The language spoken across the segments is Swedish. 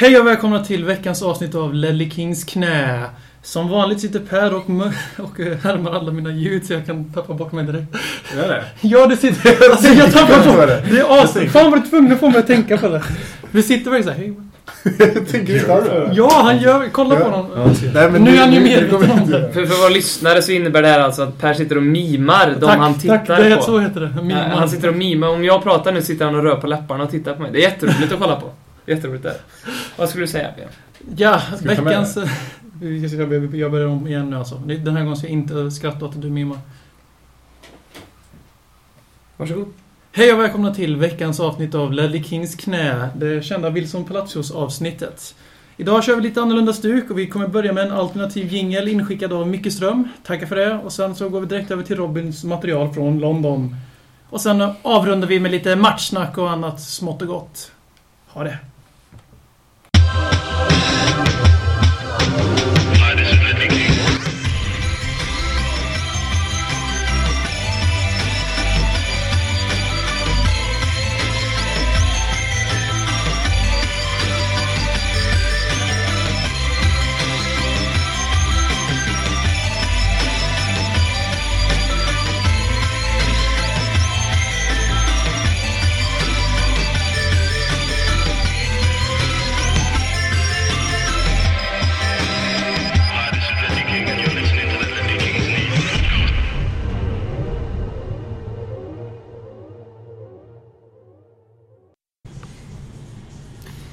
Hej och välkomna till veckans avsnitt av Lelly Kings knä. Som vanligt sitter Per och, mö- och eh, härmar alla mina ljud så jag kan tappa bort mig direkt. Gör det? Ja, det sitter... Alltså, jag tappar på bort... det. Det är as... Fan vad du tvungen att få mig att tänka på det. Vi sitter verkligen såhär, hej. Tänker han det? Ja, han gör... Kolla på honom. Nej, men Nu är han ju medveten om inte det. För, för våra lyssnare så innebär det här alltså att Per sitter och mimar de han Tack, tittar tack. Det är på. så heter det. Man. han sitter och mimar. Om jag pratar nu sitter han och rör på läpparna och tittar på mig. Det är jätteroligt att kolla på. Jätteroligt är det. Vad skulle du säga Björn? Ja, Ska veckans... Ska- Jag börjar om igen nu alltså. Den här gången ska jag inte skratta åt att du mimar. Varsågod. Hej och välkomna till veckans avsnitt av Ledley Kings knä, det kända Wilson Palacios avsnittet. Idag kör vi lite annorlunda stuk och vi kommer börja med en alternativ jingel inskickad av Micke Ström. Tackar för det. Och sen så går vi direkt över till Robins material från London. Och sen avrundar vi med lite matchsnack och annat smått och gott. Ha det! Thank you.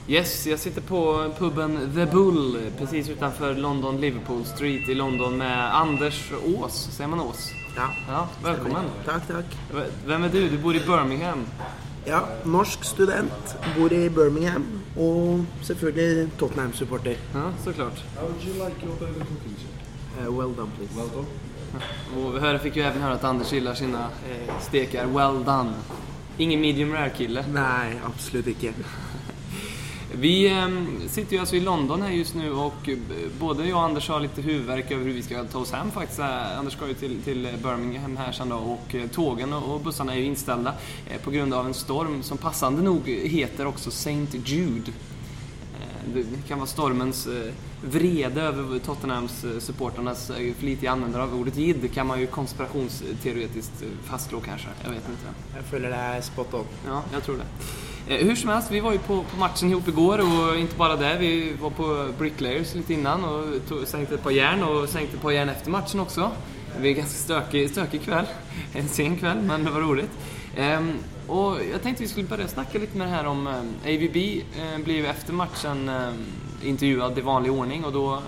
Yes, jag sitter på puben The Bull precis utanför London Liverpool Street i London med Anders Ås. Säger man Ås? Ja. Ja, välkommen. Tack, tack. Vem är du? Du bor i Birmingham. Ja, norsk student, bor i Birmingham og selvfølgelig Tottenham-supporter. Ja, såklart. How would you like your burger cooking, sir? Uh, well done, please. Well done. Och vi hör, fick ju även höra att Anders gillar sina eh, stekar well done. Ingen medium rare-kille. Nei, absolutt ikke. Vi ehm, sitter ju alltså i London här just nu och eh, både jag och Anders har lite huvudvärk över hur vi ska ta oss hem faktiskt. Eh, Anders ska ju till, till eh, Birmingham här sen då och tågen och, bussarna är ju inställda på grund av en storm som passande nog heter också St. Jude. Det kan vara stormens eh, vrede över Tottenhams eh, supporternas eh, flitiga användare av ordet jid kan man ju konspirationsteoretiskt fastslå kanske. Jag vet inte. Jeg føler det er spot on. Ja, jag tror det. Hur som helst, vi var ju på, på matchen ihop igår och inte bara det, vi var på Bricklayers lite innan och tog, sänkte ett par järn och sänkte ett par järn efter matchen också. Det blev en ganska stökig, stökig kväll. En sen kväll, men det var roligt. Ehm, och jag tänkte vi skulle börja snacka lite med det här om ehm, ABB eh, blev ju efter matchen ehm, intervjuad i vanlig ordning och då eh,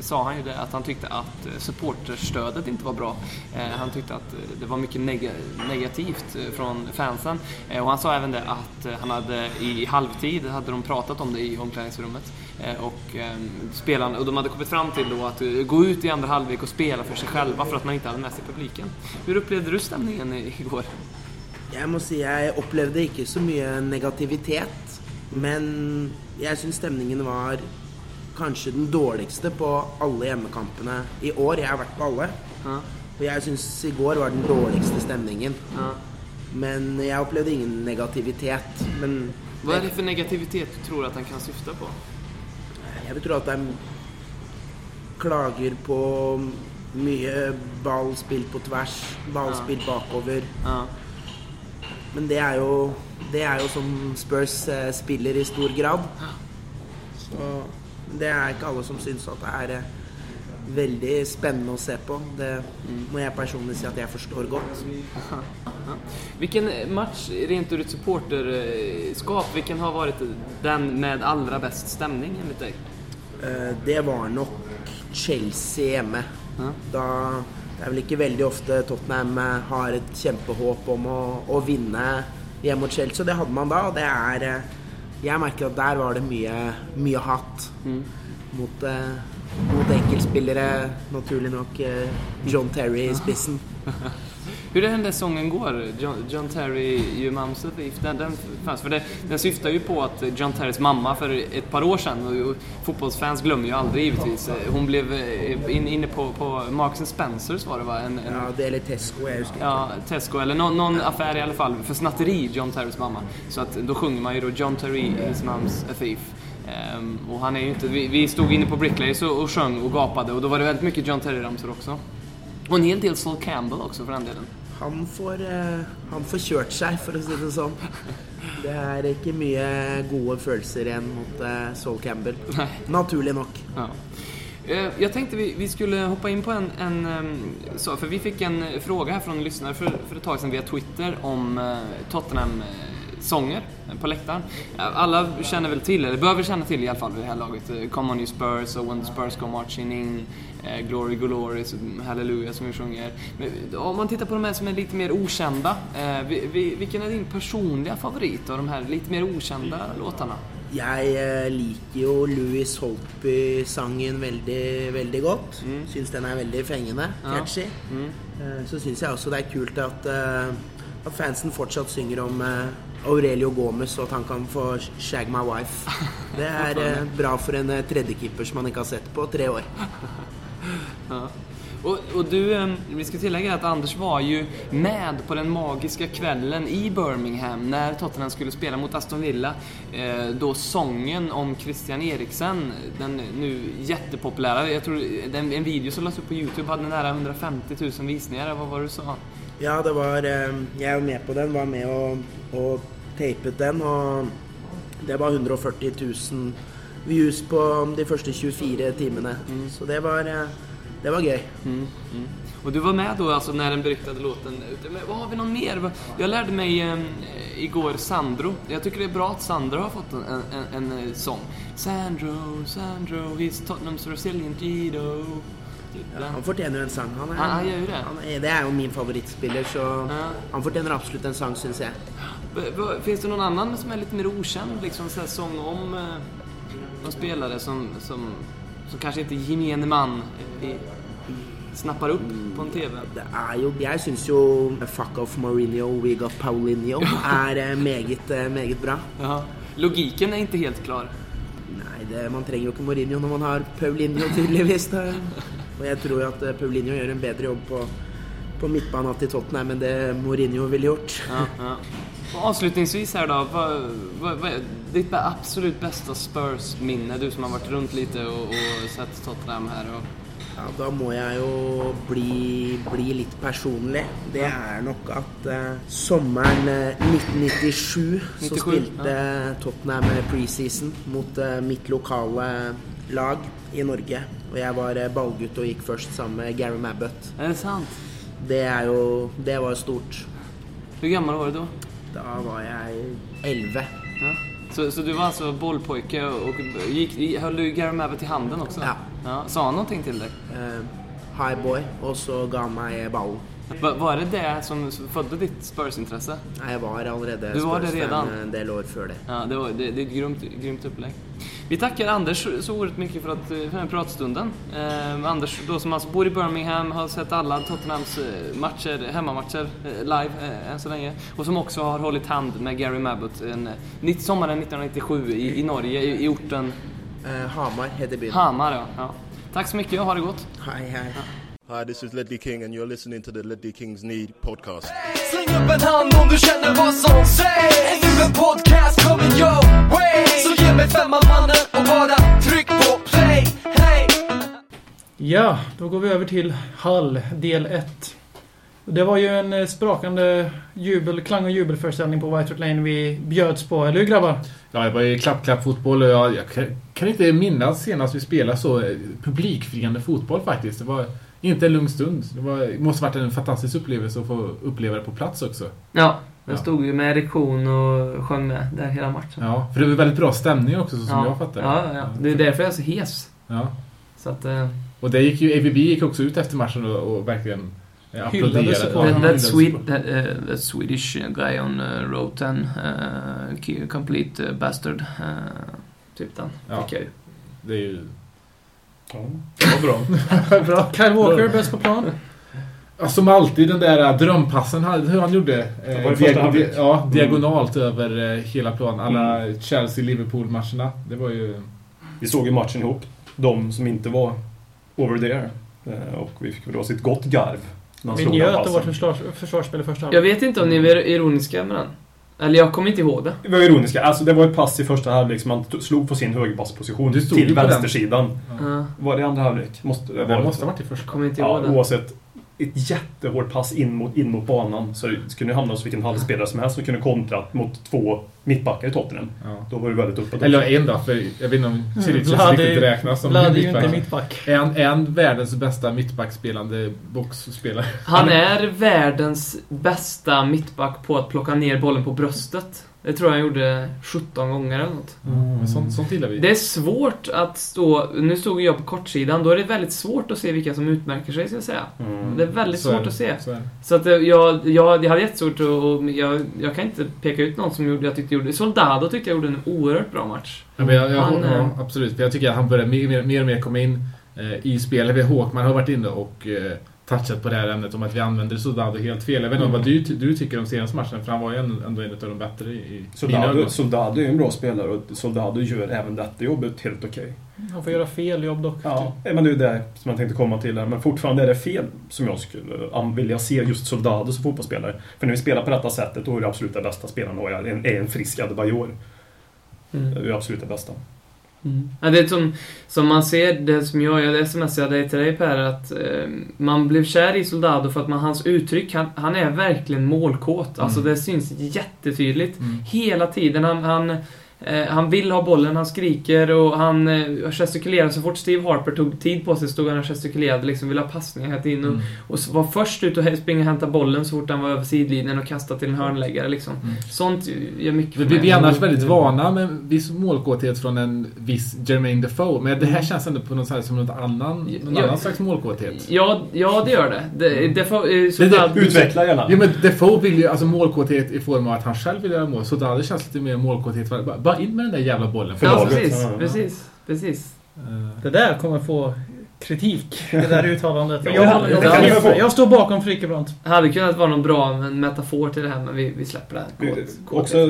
sa han ju det att han tyckte att eh, supporterstödet inte var bra. Eh, Han tyckte att eh, det var mycket neg negativt från fansen. Eh, Och han sa även det att han hade i halvtid hade de pratat om det i omklädningsrummet. Eh, Och, eh, spelarna, och de hade kommit fram till då att gå ut i andra halvlek och spela för sig själva för att man inte hade med sig publiken. Hur upplevde du stämningen igår? Jeg må si jeg opplevde ikke så mye negativitet, men jeg syns stemningen var kanskje den dårligste på alle hjemmekampene i år. Jeg har vært på alle. Ja, Og jeg syns i går var den dårligste stemningen. ja. Men jeg opplevde ingen negativitet. Men Vad är det för negativitet du tror att han kan syfta på? Jeg vil tro at er klager på mye ball spilt på tvers, ball spilt bakover. Ja. Men det er jo, det er jo som Spurs eh, spiller i stor grad. Så det er ikke alle som syns at det er eh, veldig spennende å se på. Det må jeg personlig si at jeg forstår godt. Vilken match, rent ur ett supporterskap, vilken har varit den med allra bäst stämning enligt dig? Eh, Det var nok Chelsea hjemme. Ja. Da Det er vel ikke veldig ofte Tottenham har et kjempehåp om å, å vinne hjemme mot Chelsea. Det hadde man da, og det er eh, Jeg merker at der var det mye, mye hat mot, eh, mot enkeltspillere. Naturlig nok eh, John Terry i spissen. Hur är den där sången går? John, John Terry, You Mom's a Thief. Den, den fanns, för det, den syftar ju på att John Terrys mamma för ett par år sedan, och, fotbollsfans glömmer ju aldrig givetvis, hon blev eh, in, inne på, på Marks Spencers var det va? En, en, Ja, det eller Tesco, ikke. Ja, Tesco eller någon, någon affär i alla fall för snatteri, John Terrys mamma. Så att då sjunger man ju då John Terry, his mom's a thief. Ehm, och han är ju inte, vi, vi stod inne på Bricklayers och, och sjöng och gapade och då var det väldigt mycket John Terry-ramsor också. Och en hel del Sol Campbell också för den delen. Han får, eh, han får kjørt seg, for å si det sånn. Det er ikke mye gode følelser igjen mot eh, Sol Campbell. Naturlig nok. Ja. Eh, Jag tänkte vi, vi skulle hoppa in på en, en ehm, så, för vi fick en fråga här från en lyssnare för, för ett tag sedan via Twitter om Tottenham-sånger på läktaren. Alla känner väl till, eller väl känna till i alla fall vid det här laget, Come On You Spurs och When the Spurs Go Marching In, Glory Glory, Hallelujah som vi sjunger. Men om man tittar på de här som är lite mer okända, eh, vi- vi- vilken är din personliga favorit av de här lite mer okända låtarna? Jeg eh, liker jo Louis Holtby-sangen veldig, veldig godt. Syns den er veldig fengende. Ja. Catchy. Eh, Så syns jeg også det er kult at, eh, at fansen fortsatt synger om eh, Aurelio Gomez, og at han kan få 'shag my wife'. Det er eh, bra for en eh, tredjekeeper som man ikke har sett på tre år. Ja. Och, och du, vi ska tillägga att Anders var ju med på den magiska kvällen i Birmingham när Tottenham skulle spela mot Aston Villa. Eh, då sången om Christian Eriksen, den nu jättepopulära, jag tror den, en video som lades upp på Youtube hade nära 150 000 visningar, vad var det du sa? Ja, det var Jag var med på den, var med och, och tejpade den, och det var 140 000 views på de første 24 timene. Så det var, eh, det var gøy. Och du var med då alltså när den beryktade låten. Men vad har vi någon mer? Jag lärde mig eh, igår Sandro. Jag tycker det är bra att Sandro har fått en, en, en, en sång. Sandro, Sandro, he's Tottenham's resilient Guido. Typ den. Han fortjener en sang. Han er, Han- han det. Han er, det er jo min favorittspiller, så Ja. han fortjener absolutt en sang, syns v- Finns det någon annan som är lite mer okänd? Liksom så här sång om någon spelare som, som, som kanske inte gemene man eh, snappar upp på en TV? Det er jo Jeg syns jo Fuck Off Mourinho, We Got Paulinho er eh, meget, eh, meget bra. Ja. Logiken är inte helt klar. Nei, det, man trenger jo ikke Mourinho når man har Paulinho, tydeligvis. Og jeg tror jo at eh, Paulinho gjør en bedre jobb på, på midtbanen til Tottenham enn det Mourinho ville gjort. Ja, ja. Och avslutningsvis här då, vad, vad, vad är ditt absolut bästa Spurs-minne? Du som har varit runt lite och, och sett Tottenham här. Och, Ja, Da må jeg jo bli, bli litt personlig. Det er nok at eh, sommeren eh, 1997 så 97, spilte Tottenham preseason mot eh, mitt lokale lag i Norge. Og jeg var eh, ballgutt og gikk først sammen med Gary Mabbott. är det sant? Det er jo Det var stort. Hur gammal var du då? Da var jeg 11. Ja. Så, så du var alltså bollpojke och gick, höll du Gary Mabbott i handen också? Ja. ja. Sa han någonting till dig? Eh, high boy, og så ga han meg ballen. Va, var det det som födde ditt Spurs-intresse? Jeg var allerede Du var det Spurs-fan redan? en del år før det. Ja, det, var, det, det är ett grymt, grymt upplägg. Vi tackar Anders så- oerhört mycket för, att, för den här pratstunden. Eh, Anders då som alltså bor i Birmingham, har sett alla Tottenhams eh, matcher, hemmamatcher eh, live eh, än så länge. Och som också har hållit hand med Gary Mabbott en, eh, sommaren 1997 i, i Norge, i, i orten Eh, Hamar heter byen. Hamar. Ja. Ja. Tack så mycket och ha det gott. Hei, hei. Hi, this is Ledley King, and you're listening to the Ledley Kings Need podcast. Släng upp en hand om du känner vad som sägs Är en podcast coming your way Så ge mig femman mannen och bara tryck på play Hey! Ja, då går vi över till Hall, del 1. Det var ju en eh, sprakande jubel, klang och jubelföreställning på White Hart Lane vi bjöds på, eller hur grabbar? Ja, det var ju klapp-klapp-fotboll och jag, jag kan, kan inte minnas senast vi spelade så eh, publikfriande fotboll faktiskt. Det var inte en lugn stund. Det, var, det måste varit en fantastisk upplevelse att få uppleva det på plats också. Ja, jag Ja. stod ju med erektion och sjöng med där hela matchen. Ja, för det var väldigt bra stämning också så som jag fattar ja, ja, ja. Det är därför jag är så hes. Ja. Så att... eh, Och det gick ju, AVB gick också ut efter matchen och, och verkligen eh, applåderade. Ja, That, that, that, uh, that Swedish guy on uh, row 10, uh, complete uh, bastard. Uh, typ den. Ja. Fick jag ju. Det är ju... Ja, det var bra. Bra. Kyle Walker, bäst på plan. Som alltid den där äh, drömpassen han- hur han gjorde. Eh, var i första halvlek. di- ja, diagonalt över eh, hela planen. Alla Chelsea-Liverpool-matcherna. Det var ju... Vi såg ju matchen ihop, de som inte var over there. Eh, Och vi fick väl ha sitt gott garv. Vi njöt av vårt försvars, försvarsspel i första Jag halvlek. vet inte om ni är ironiska med den. Eller jag kommer inte ihåg det. Det var ironiska. Alltså det var ett pass i första halvlek som han slog på sin högerpassposition till vänstersidan. Ja. Var det andra halvlek? Måste det måste ha varit i första. kommer inte Ja, ihåg det. oavsett. Ett jättehårt pass in mot, in mot banan. Så det skulle hamna hos vilken halvspelare som helst som kunde kontra mot två mittbackar i Tottenham. Ja. Då var det väldigt uppåt. Eller en då, för jag vet inte om är- riktigt räknas som Vlad är ju mittback. inte mittback. Är han, är han världens bästa mittbackspelande boxspelare? Han är världens bästa mittback på att plocka ner bollen på bröstet. Det tror jag han gjorde 17 gånger eller något. Men sånt, sånt gillar vi. Det är svårt att stå... Nu stod jag på kortsidan. Då är det väldigt svårt att se vilka som utmärker sig, ska jag säga. Mm. Det är väldigt Så är svårt det. att se. Så är. Så att eh, jag, jag, jag hade jättesvårt att... och Jag, jag kan inte peka ut någon som gjorde, jag tyckte gjorde... Soldado tyckte jag gjorde en oerhört bra match. Ja, men jag, jag, Han, ja, eh, absolut. För jag tycker att han börjar mer, mer, mer och mer komma in eh, i spelet. Håkman har varit inne och eh, touchat på det här ämnet om att vi använder Soldado helt fel. Jag vet inte Mm. vad du, du tycker om senaste matchen, för han var ju ändå en av de bättre i, Soldado. Soldado är ju en bra spelare och Soldado gör även detta jobbet helt okej. Han får göra fel jobb dock. Ja, men det är det som jag tänkte komma till här. Men fortfarande är det fel som jag skulle vilja se just Soldado som fotbollsspelare. För när vi spelar på detta sättet då är det absolut det bästa spelaren och är en, är en frisk Adebayor. Det är absolut det bästa. Ja, det är som, som man ser, det som jag, jag smsade dig till dig Per, att eh, man blev kär i Soldado för att man, hans uttryck, han, han är verkligen målkåt. Alltså Mm. det syns jättetydligt. Mm. Hela tiden. Han, han, eh, han vill ha bollen, han skriker och han eh, gestikulerar. Så fort Steve Harper tog tid på sig stod han och gestikulerade, liksom ville ha passningar hela tiden. Och, Mm. och så var först ut och springa och hämta bollen så fort han var över sidlinjen och kastade till en hörnläggare liksom. Mm. Sånt gör mycket för Vi, vi mig. är annars väldigt vana med viss målkåthet från en viss Jermaine Defoe, men det här känns ändå på något sätt som något annan, någon Ja. annan slags målkåthet. Ja, ja, det gör det. det, det, får, eh, så Det- det- Utveckla gärna. Jo men Defoe vill ju, alltså målkåthet i form av att han själv vill göra mål. Så det känns lite mer målkåthet. Bara, bara in med den där jävla bollen. För Ja, laget. precis. Ja, ja. Precis. Precis. Eh, Det där kommer få kritik, det där uttalandet. Ja, jag, det jag, jag, jag står bakom Frikebrant. Hade kunnat vara någon bra en metafor till det här, men vi, vi släpper det. här. Kåt. Också,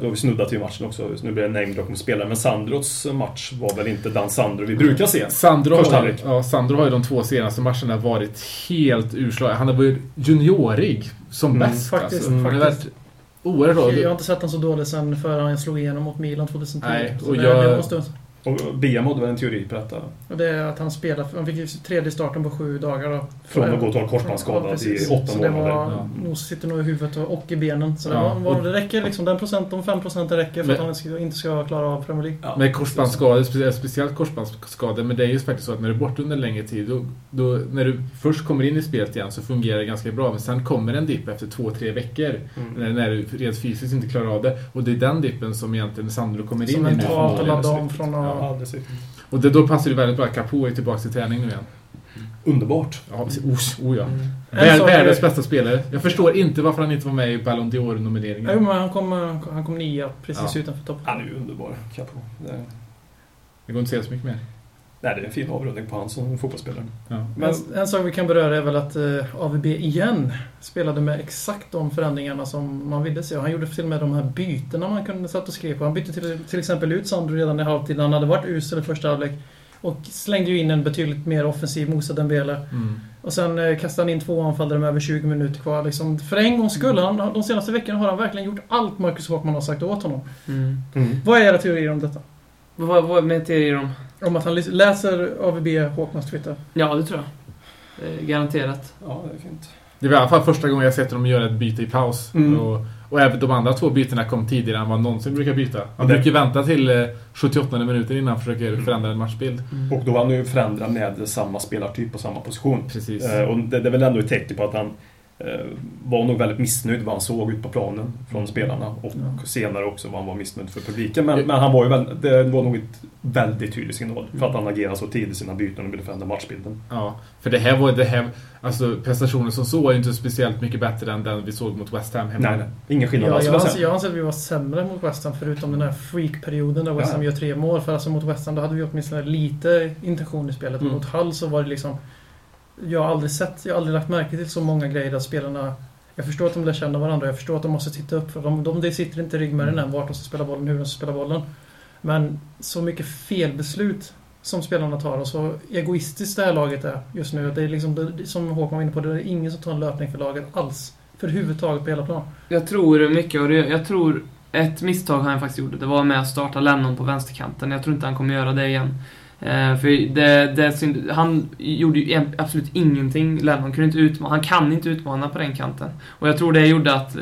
då vi snuddat till matchen också, nu blir det namedropp med spelare, men Sandros match var väl inte den Sandro vi brukar se. Sandro, har, ja, Sandro har ju de två senaste matcherna varit helt urslagen. Han har varit juniorig som Mm, bäst. faktiskt, alltså. Faktiskt. Oerhört bra. Jag har inte sett honom så dålig sen förrän han slog igenom mot Milan 2010. Nej, och jag- det var. Och Bia hade väl en teori på detta. Och det är att han spelar, han fick tredje starten på sju dagar då. Från att gå till korsbandsskadad i åtta så det månader. var, Ja. nog sitter nog i huvudet och, och i benen. Så det, Ja, var, var, och- det räcker liksom, den procent, de fem procenten räcker för Men- att han inte ska klara av Premier League. Ja. Med korsbandsskador, speciellt, speciellt korsbandsskador, men det är ju faktiskt så att när du är borta under en längre tid, då, då, när du först kommer in i spelet igen så fungerar det ganska bra, men sen kommer en dipp efter två, tre veckor Mm. när, när du rent fysiskt inte klarar av det. Och det är den dippen som egentligen Sandro kommer in Som i nu. mentalt att förmodligen. ladda om från att... Ja, ser Och det, då passar det väldigt bra att Capo är tillbaka till träning nu igen. Underbart. Ja, oh, oh ja. Vär, sak- världens bästa spelare. Jag förstår inte varför han inte var med i Ballon Jo, d'Or-nomineringen. men han kom, han kom nia precis Ja. utanför toppen. Han är ju underbar, Capo. Det, Det går inte att säga så mycket mer. Nej, det är en fin avrundning på han som fotbollsspelare. Ja. Men, En, en sak vi kan beröra är väl att eh, AVB igen spelade med exakt de förändringarna som man ville se. Och han gjorde till och med de här bytena man kunde satt och skrev på. Han bytte till, till exempel ut Sandro redan i halvtid. Han hade varit usel i första halvlek. Och slängde ju in en betydligt mer offensiv Moussa Dembele. Mm. Och sen eh, kastade han in två anfallare med över 20 minuter kvar. Liksom, för en gångs skull, han, de senaste veckorna har han verkligen gjort allt Marcus Håkman har sagt åt honom. Mm. mm. Vad är era teorier om detta? Vad, vad med teorier om? Om att han läser AVB Håkmans Twitter? Ja, det tror jag. Eh, garanterat. Ja, det är fint. Det var i alla fall första gången jag sett dem göra ett byte i paus. Mm. Och, och även de andra två bytena kom tidigare än vad någonsin brukar byta. Han Det- brukar vänta till eh, 78 minuter innan han försöker förändra en matchbild. Och då var han ju förändrad med samma spelartyp och samma position. Precis. Eh, och det, det är väl ändå ett tecken på att han eh, var nog väldigt missnöjd vad han såg ut på planen från spelarna. Och senare också vad han var missnöjd för publiken. Men, men han var ju väl, det var nog ett väldigt tydlig signal för att han agerade så tidigt i sina byten och ville förändra matchbilden. Ja, för det här var det här, alltså prestationen som så var ju inte speciellt mycket bättre än den vi såg mot West Ham hemma. Nej, nej. Ingen skillnad Ja, alls. jag, anser, jag anser att vi var sämre mot West Ham förutom den här freak-perioden där West Ham Ja. gör tre mål. För alltså mot West Ham då hade vi åtminstone lite intention i spelet. Mm. Mot Hull så var det liksom... Jag har aldrig sett, jag har aldrig lagt märke till så många grejer där spelarna... Jag förstår att de lär känna varandra, jag förstår att de måste titta upp. För de, de, det sitter inte i ryggmärgen än vart de ska spela bollen, hur de ska spela bollen. Men så mycket felbeslut som spelarna tar och så egoistiskt det här laget är just nu. Det är liksom, som Håkman var inne på, det är ingen som tar en löpning för laget alls. för huvudtaget på hela plan. Jag tror mycket, och jag tror ett misstag han faktiskt gjorde, det var med att starta Lennon på vänsterkanten. Jag tror inte han kommer göra det igen. Eh, för det, det, han gjorde ju absolut ingenting. Lennon kunde inte utmana, han kan inte utmana på den kanten. Och jag tror det gjorde att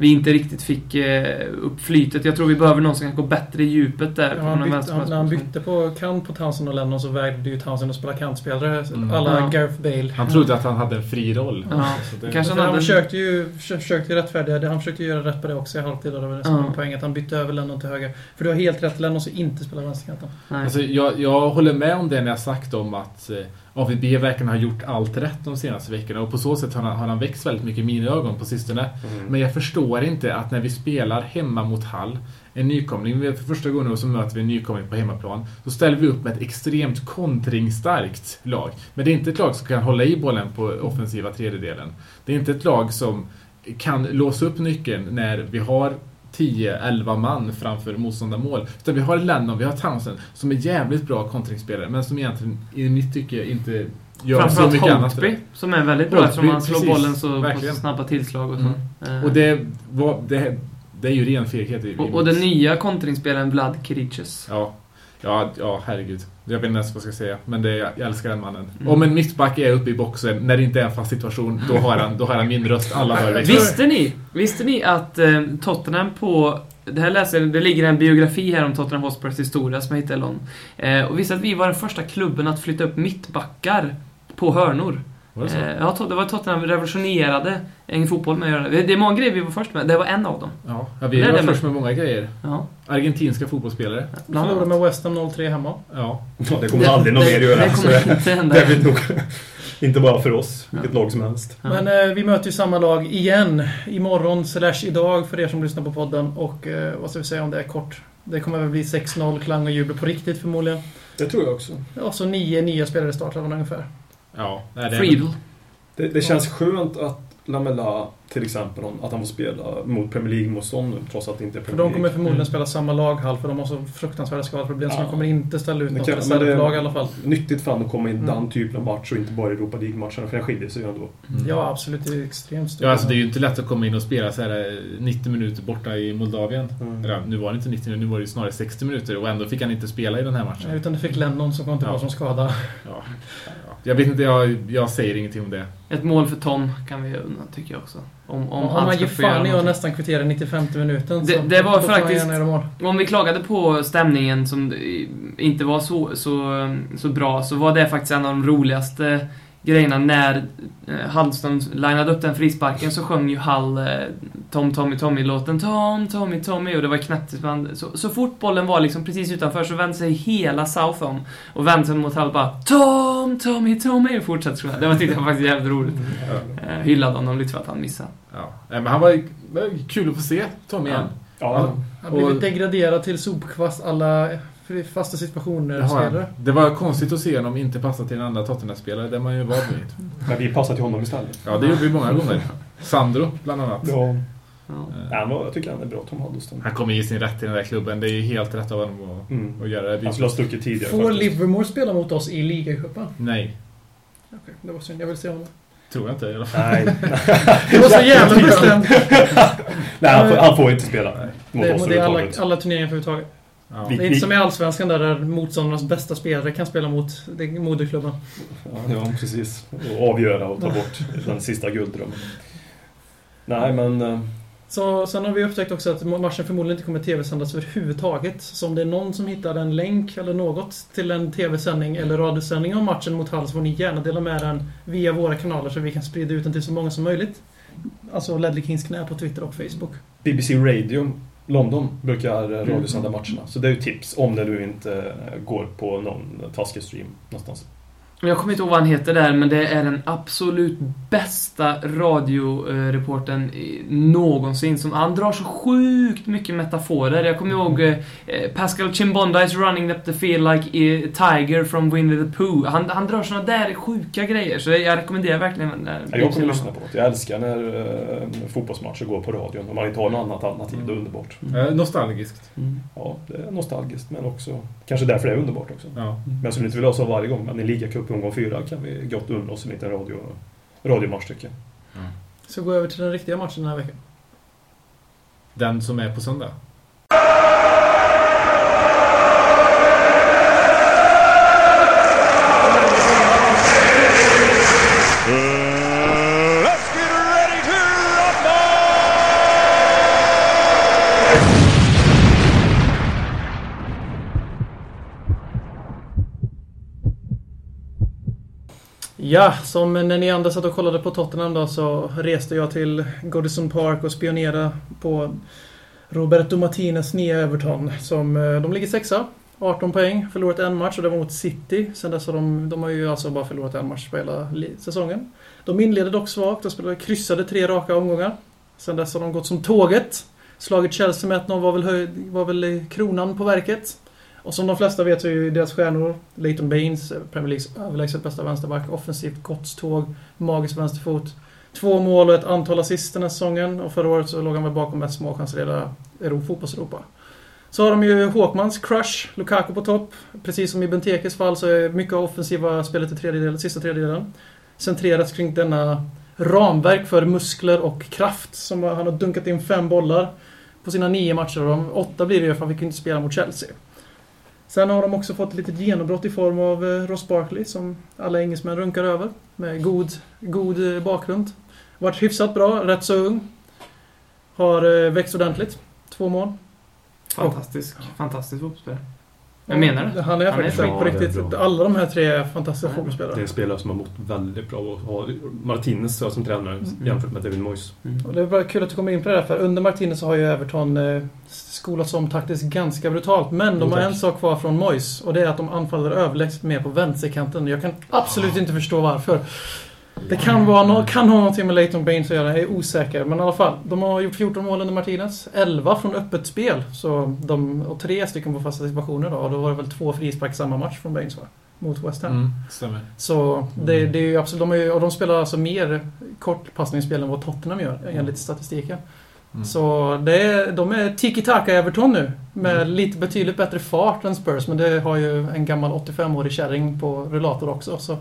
vi inte riktigt fick eh, upp flytet. Jag tror vi behöver någon som kan gå bättre i djupet där. Ja, på han bytte, han, när han bytte på kant på Townsend och Lennon så vägde ju Townsend att spela kantspelare. Mm. Alla Ja. Gareth Bale. Han trodde att han hade en fri roll. Ja. Så det, Kanske För han han hade- försökte ju försökte ju rättfärdiga det. Han försökte göra rätt på det också i halvtid. Det var det som Ja. var poängen. Att han bytte över Lennon till höger. För du har helt rätt. Lennon ska inte spela vänsterkanten. Alltså, jag, jag håller med om det ni har sagt om att eh, AVB verkligen har gjort allt rätt de senaste veckorna och på så sätt har han, har han växt väldigt mycket i mina ögon på sistone. Mm. Men jag förstår inte att när vi spelar hemma mot Hall, en nykomling, för första gången så möter vi en nykomling på hemmaplan, så ställer vi upp med ett extremt kontringsstarkt lag. Men det är inte ett lag som kan hålla i bollen på offensiva tredjedelen. Det är inte ett lag som kan låsa upp nyckeln när vi har 10-11 man framför motståndarmål. Utan vi har Lennon, vi har Townsend som är jävligt bra kontringsspelare men som egentligen i mitt tycke inte gör så Framförallt mycket annat. Holtby, som är väldigt bra Holtby, eftersom han slår precis. bollen så, på Verkligen. så snabba tillslag och så. Mm. Eh, Och det, var, det, det är ju ren feghet. och, och den nya kontringsspelaren Vlad Kiriches. Ja, ja, ja, herregud. Jag vet inte ens vad jag ska säga, men det, jag älskar den mannen. Mm. Om en mittback är uppe i boxen när det inte är en fast situation, då har han, då har han min röst alla veckan. Visste ni, visste ni att eh, Tottenham på... Det här läser jag, det ligger en biografi här om Tottenham Hotspurs historia som jag hittade. Eh, och visste att vi var den första klubben att flytta upp mittbackar på hörnor. Var det så? Eh, ja, det var Tottenham revolutionerade en fotboll med att göra det. Det är många grejer vi var först med, det var en av dem. Ja, ja vi Det är var det först med många grejer. Ja, Argentinska fotbollsspelare. bland Förlorade annat. med West Ham 0-3 hemma. Ja. Ja, det kommer aldrig någon mer göra. Det kommer inte hända. det blir nog inte bara för oss, vilket lag som helst. Ja. Men eh, vi möter ju samma lag igen imorgon slash idag för er som lyssnar på podden. Och eh, vad ska vi säga om det är kort? Det kommer väl bli 6-0 klang och jubel på riktigt förmodligen. Det tror jag också. Och så nio nya spelare i startelvan ungefär. Ja, nej, det är- Friedel. Det, det känns skönt att Lamela, till exempel, att han får spela mot Premier League-motstånd nu, trots att det inte är För Premier de kommer League. förmodligen Mm. spela samma laghall för de har så fruktansvärda skadeproblem så Ja. de kommer inte ställa ut något kan- reservlag i alla fall. Nyttigt för att komma in i Mm. den typen av match och inte bara i Europa League-matcherna, för den skiljer sig ju ändå. Mm. Ja, absolut. Det är extremt stort. Ja, alltså det är ju inte lätt att komma in och spela så här eh, 90 minuter borta i Moldavien. Mm. Eller, nu var det inte 90 minuter, nu var det ju snarare 60 minuter och ändå fick han inte spela i den här matchen. Nej, Utan det fick Lennon som kom tillbaka Ja. som skada. Ja. Ja. Jag vet inte, jag, jag säger ingenting om det. Ett mål för Tom kan vi unna, tycker jag också. Om, om, Om, han man ger fan i att nästan kvittera 95 minuten Det- så det var faktiskt-. Om vi klagade på stämningen som inte var så, så, så bra, så var det faktiskt en av de roligaste grejerna när eh, Hallström linade upp den frisparken så sjöng ju Hall eh, Tom Tommy Tommy-låten Tom Tommy Tommy och det var knäpptyst så, så fort bollen var liksom precis utanför så vände sig hela South om och vände sig mot Hall bara Tom Tommy Tommy och fortsatte sjunga. Det var tyckte jag faktiskt jävligt roligt. Eh, hyllade honom lite för att han missade. Ja. Men han var, kul att få se Tom igen. Ja, Han blivit Och- degraderad till sopkvast alla fasta situationer spelare. det var konstigt att se honom inte passa till en andra Tottenham-spelare, det är man ju van vid. men vi passar till honom istället. Ja, det gjorde vi många gånger. Sandro, bland annat. Ja. Ja. Var, jag tycker han är bra, Tom Huddleston. Han kommer i sin rätt i den där klubben. Det är ju helt rätt av honom att, Mm. att göra det. Han skulle ha stuckit tidigare Får faktiskt. Livermore spela mot oss i ligacupen? Nej, Okej, det var synd. Jag vill se honom. tror jag inte i alla fall. Nej, Det var så jävla bestämt. Nej han, får, han får inte spela mot Det, oss det är alla, överhuvudtaget. alla turneringar överhuvudtaget. Ja. Det är inte som i Allsvenskan där, där motståndarnas bästa spelare kan spela mot moderklubben. Ja, ja, precis. Och avgöra och ta bort den sista gulddrömmen. Nej, men... eh, Så, sen har vi upptäckt också att matchen förmodligen inte kommer tv-sändas överhuvudtaget. Så om det är någon som hittar en länk eller något till en tv-sändning eller radiosändning av matchen mot Hall så får ni gärna dela med den via våra kanaler så vi kan sprida ut den till så många som möjligt. Alltså Ledley Kings knä på Twitter och Facebook. BBC Radio London brukar eh, radiosända matcherna. Så det är ju tips om det nu inte eh, går på någon taskig stream någonstans. Jag kommer inte ihåg vad han heter där, men det är den absolut bästa radioreporten i- någonsin. Som, han drar så sjukt mycket metaforer. Jag kommer ihåg eh, Pascal Chimbonda is running up the field like a tiger from Winnie the Pooh. Han, han drar såna där sjuka grejer, så jag rekommenderar verkligen den där. Ja, Jag kommer lyssna på det. Jag älskar när eh, fotbollsmatcher går på radion. Om man inte har något annat alternativ, det är underbart. Eh, nostalgiskt. Mm. Ja, det är nostalgiskt, men också... Kanske därför det är underbart också. Ja. Men jag skulle inte vilja ha så varje gång, men i ligacup omgång fyra kan vi gott unna oss en liten radio, radiomatch tycker jag. Så gå över till den riktiga matchen den här veckan. Den som är på söndag. Ja, som när ni andra satt och kollade på Tottenham då så reste jag till Goodison Park och spionerade på Roberto Martinez nya Everton. Som, eh, de ligger sexa. 18 poäng, förlorat en match och det var mot City. Sen dess har de, de har ju alltså bara förlorat en match på hela säsongen. De inledde dock svagt och spelade kryssade tre raka omgångar. Sen dess har de gått som tåget. Slagit Chelsea med 1-0 var väl, var väl kronan på verket. Och som de flesta vet så är ju deras stjärnor Leighton Baines, Premier Leagues överlägset bästa vänsterback, offensivt godståg, magisk vänsterfot. Två mål och ett antal assist den här säsongen och förra året så låg han väl bakom mest småchanser i hela fotbolls-Europa. Så har de ju Håkmans crush, Lukaku på topp. Precis som i Bentekes fall så är mycket av offensiva spelet i tredjedelen, sista tredjedelen Centrerat kring denna ramverk för muskler och kraft. Som han har dunkat in fem bollar på sina nio matcher. Och de åtta blir det ju för han fick ju inte spela mot Chelsea. Sen har de också fått ett litet genombrott i form av eh, Ross Barkley som alla engelsmän runkar över. Med god, god eh, bakgrund. Varit hyfsat bra, rätt så ung. Har eh, växt ordentligt. Två mål. Fantastisk, fantastisk fotbollsspelare. Jag menar det. Han är Han faktiskt är på riktigt. Alla de här tre är fantastiska Ja. fotbollsspelare. Det är en spelare som har mått väldigt bra och har Martinez som tränare Mm. jämfört med David Moyes. Och det är bara kul att du kommer in på det där, för under Martinez så har ju Everton eh, skolats om taktiskt ganska brutalt. Men de Jo, har en sak kvar från Moyes och det är att de anfaller överlägset mer på vänsterkanten. Jag kan absolut inte förstå varför. Det kan, vara no kan ha någonting med Leighton Baines att göra, jag är osäker. Men i alla fall, de har gjort 14 mål under Martinez. 11 från öppet spel. Så de, och tre stycken på fasta situationer då. Och då var det väl två frispark samma match från Baines va? Mot West Ham. Mm, stämmer. Så det, det är ju absolut, de är, och de spelar alltså mer kortpassningsspel än vad Tottenham gör enligt statistiken. Mm. Så är, de är tiki-taka Everton nu. Med lite betydligt bättre fart än Spurs. Men det har ju en gammal 85-årig kärring på rullator också. Så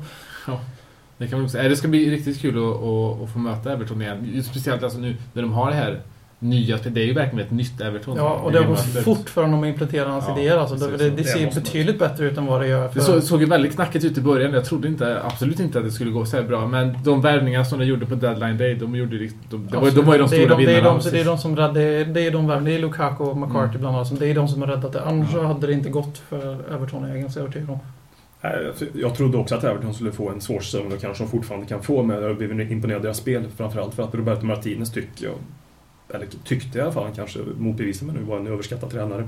Det kan man också säga. Det ska bli riktigt kul att, att, att få möta Everton igen. Speciellt alltså nu när de har det här nya. Det är ju verkligen ett nytt Everton. ja, och det har gått fort för dem att implementera hans Ja, idéer. Alltså, det, det, det Det ser man. betydligt bättre ut än vad det gör för... Det så, såg ju väldigt knackigt ut i början. Jag trodde inte, absolut inte att det skulle gå så här bra. Men de värvningar som de gjorde på deadline day, de, gjorde, rikt- de, de, var, de var ju de det är stora de, det är vinnarna. de, det är de som räddade, det är, det är de värvningarna. Det är Lukaku och McCarthy Mm. bland annat. Det är de som har räddat det. Annars hade det inte gått för Everton, är jag ganska övertygad om. Eh, jag trodde också att Everton skulle få en svår säsong och kanske de fortfarande kan få, men jag har blivit imponerad av deras spel. Framförallt för att Roberto Martinez tycker jag, eller tyckte i alla fall, han kanske motbevisar mig nu, var en överskattad tränare.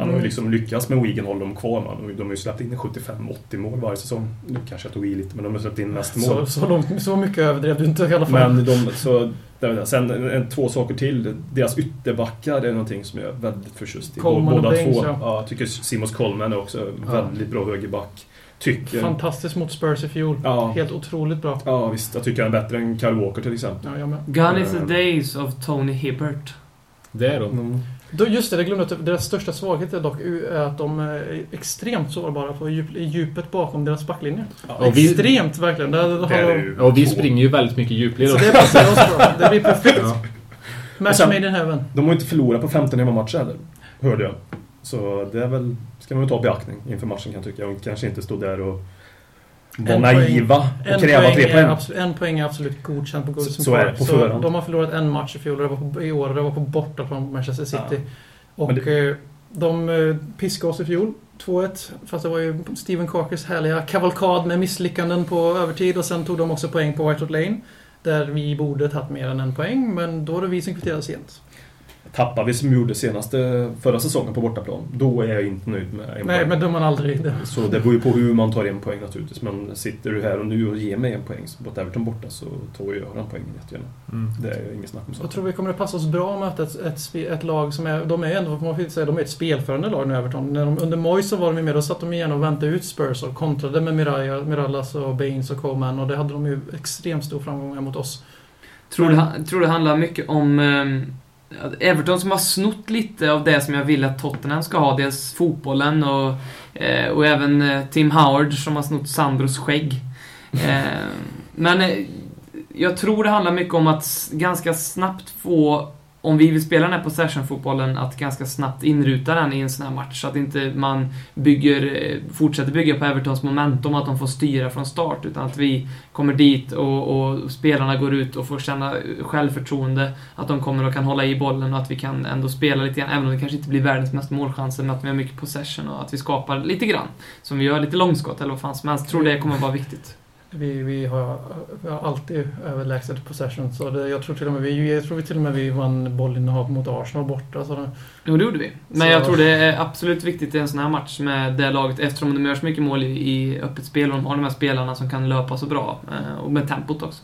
Han har ju Mm. liksom lyckats med Wigan hålla dem kvar. Man. De har ju släppt in 75-80 mål varje säsong. Nu kanske jag tog i lite, men de har släppt in mest mål. Så, så, långt, så mycket överdrev du inte i alla fall. Men de, så, det är det. sen en, en, två saker till. Deras ytterbackar är någonting som jag är väldigt förtjust i. Coleman och Båda Baines, två. ja. Ja, jag tycker Simons Coleman är också Ja. väldigt bra högerback. Tycker... Fantastiskt mot Spurs i fjol. Ja. Helt otroligt bra. Ja, visst. Jag tycker han är bättre än Kyle Walker till exempel. Ja, jag med. Gone is the days of Tony Hibbert. Det är de. Mm. Då, just det, det glömde jag. Deras största svaghet är dock är att de är extremt sårbara på djup, i djupet bakom deras backlinje. Och vi- Extremt verkligen. Där, har Det är det de. Och vi springer ju väldigt mycket djupled så också. det passar oss bra. Det blir perfekt. Ja. Match sen- made in heaven. De har ju inte förlorat på 15 hemmamatcher heller. Hörde jag. Så det är väl... Ska man väl ta i beaktning inför matchen kan jag tycka. Och kanske inte stå där och vara En naiva och En kräva poäng, tre är poäng. absolut, en poäng är absolut godkänt på Goodison Så- det Park. Så de har förlorat en match i fjol och det var på, i år och det var på bortaplan mot Manchester City. Ja. Och Men eh, de eh, piskade oss i fjol. 2-1. Fast det var ju Steven Carkers härliga kavalkad med misslyckanden på övertid och sen tog de också poäng på White Hart Lane. Där vi borde tagit mer än en poäng, men då var det vi som kvitterade sent. Tappar vi som vi gjorde senaste, förra säsongen på bortaplan, då är jag inte nöjd med en Nej, poäng. men de man aldrig... Det. Så det beror ju på hur man tar en poäng naturligtvis. Men sitter du här och nu och ger mig en poäng mot Everton borta så tar jag den poängen jättegärna. Mm. Det är inget snack om Jag saken. tror vi kommer att passa oss bra att möta ett, ett, ett lag som är... De är ändå, man får inte säga, de är ett spelförande lag nu, Everton. När de, under Moyes så var de ju med, då satt de igen och väntade ut Spurs och kontrade med Mirallas, Mirallas och Baines och Coleman och det hade de ju extremt stor framgång med mot oss. Tror tror det handlar mycket om ehm, Everton som har snott lite av det som jag vill att Tottenham ska ha. Dels fotbollen och, eh, och även eh, Tim Howard som har snott Sandros skägg. Eh, men jag tror det handlar mycket om att ganska snabbt få, om vi vill spela den här possession-fotbollen, att ganska snabbt inruta den i en sån här match. Så att inte man bygger, eh, fortsätter bygga på Evertons momentum, att de får styra från start. Utan att vi kommer dit och, och spelarna går ut och får känna självförtroende. Att de kommer och kan hålla i bollen och att vi kan ändå spela lite grann, även om det kanske inte blir världens mesta målchanser, men att vi har mycket possession och att vi skapar lite grann. Som vi gör lite långskott eller vad fan som helst. Tror det kommer vara viktigt. Vi, vi, har, vi har alltid överlägset possession. Så det, jag, tror till och med vi, jag tror vi till och med vi vann bollinnehav mot Arsenal borta. Så det, Jo, det gjorde vi. Men Så- jag tror det är absolut viktigt i en sån här match med det laget, eftersom de gör så mycket mål i, i öppet spel och de har de här spelarna som kan löpa så bra. Eh, och med tempot också.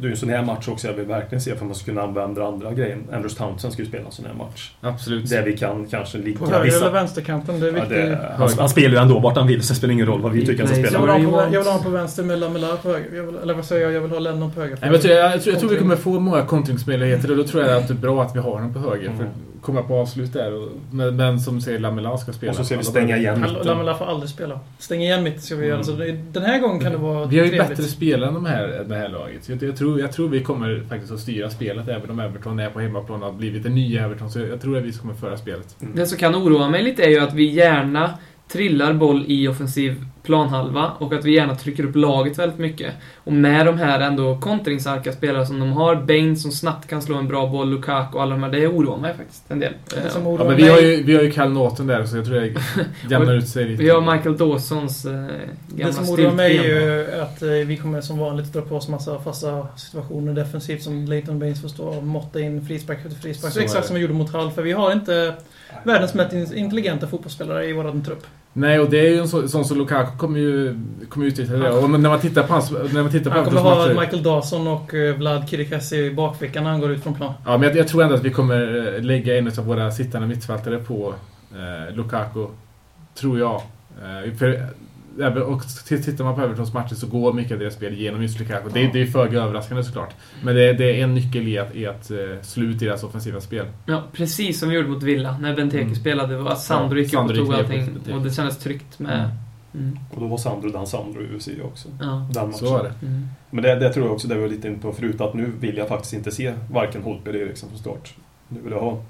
Det är en sån här match också jag vill verkligen se för man ska kunna använda andra grejer. Andrews Townsend ska ju spela en sån här match. Absolut. Där vi kan kanske ligga... på höger eller vissa, vänsterkanten, det är ja, viktigt. det, han, han spelar ju ändå vart han vill så det spelar ingen roll vad vi tycker han ska spela. vill ha Whatever på, you jag vill ha want. på vänster med Lamela på höger. Jag vill, eller vad säger jag? Jag vill ha Lennon på höger. Nej, jag, tror, jag, jag, tror, jag tror vi kommer få många kontringsmöjligheter och då tror jag att det är bra att vi har dem på höger. Mm. För komma på avslut där. Men, men som säger Lamela ska spela. Och så ska vi stänga igen mitten. Lamela får aldrig spela. Stäng igen mitt ska vi göra. Mm. Så det, den här gången kan det vara Vi har ju trevligt. bättre spelare än de här, det här laget. Så Jag, jag, tror, jag tror vi kommer faktiskt att styra spelet även om Everton är på hemmaplan och har blivit en ny Everton. Så jag, jag tror att vi kommer föra spelet. Det som kan oroa mig lite är ju att vi gärna trillar boll i offensiv planhalva och att vi gärna trycker upp laget väldigt mycket. Och med de här ändå kontringsstarka spelare som de har, Bain som snabbt kan slå en bra boll, Lukaku och alla de här, det oroar mig faktiskt en del. Det som oroar Ja, men vi mig- har ju, vi har ju Cal Norton där så jag tror det jämnar ut sig lite. Vi har Michael Dawsons eh, gamla Det som oroar mig är ju att eh, vi kommer som vanligt dra på oss massa fasta situationer defensivt som Leighton Baines får stå och måtta in frispark efter frispark. Så Så är exakt som vi gjorde mot Hall. För vi har inte världens mest intelligenta fotbollsspelare i vår trupp. Nej, och det är ju en så- sån som Lukaku kommer ju kommer utnyttja det. Och när man tittar på hans... När man tittar på Han kommer ha matcher- Michael Dawson och eh, Vlad Kirikassi i bakfickan när han går ut från plan. Ja, men jag, jag tror ändå att vi kommer eh, lägga en av våra sittande mittfältare på eh, Lukaku. Tror jag. Eh, för, och tittar man på Evertons matcher så går mycket av deras spel genom just Lukaku. Det, det är föga överraskande såklart. Men det, det är en nyckel i att, i att eh, slå ut deras offensiva spel. Ja, precis som vi gjorde mot Villa när Benteke Mm. spelade. Och att Sandro Ja, gick upp och Sandro tog allting. Och det kändes tryggt med... Mm. Mm. Och då var Sandro den Sandro i UFC också. Ja. Den matchen. Så var det. Mm. Men det, det tror jag också, det var lite inne på förut, att nu vill jag faktiskt inte se varken Holtby eller Eriksson från start. Nu vill jag ha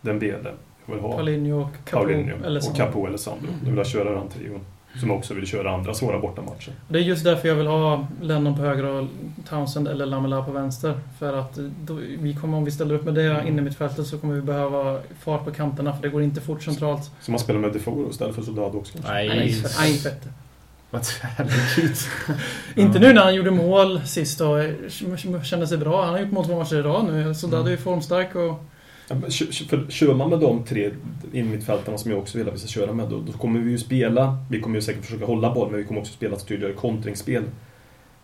Dembele. Jag vill ha Paulinho och Capo. Paulinho eller och så. Capo eller Sandro. Nu vill jag köra den trion. Som också vill köra andra svåra bortamatcher. Det är just därför jag vill ha Lennon på höger och Townsend eller Lamela på vänster. För att då, vi kommer, om vi ställer upp med det Mm. inne i mittfältet så kommer vi behöva fart på kanterna för det går inte fort centralt. Så man spelar med Defoe istället för Soldado också kanske. Nej, Nej, herregud. Inte nu när han gjorde mål sist och kände sig bra. Han har gjort mål två matcher idag nu. Så Mm. är ju formstark och... För Kör man med de tre innermittfältarna som jag också vill att vi ska köra med, då, då kommer vi ju spela. Vi kommer ju säkert försöka hålla boll, men vi kommer också spela ett tydligare kontringsspel.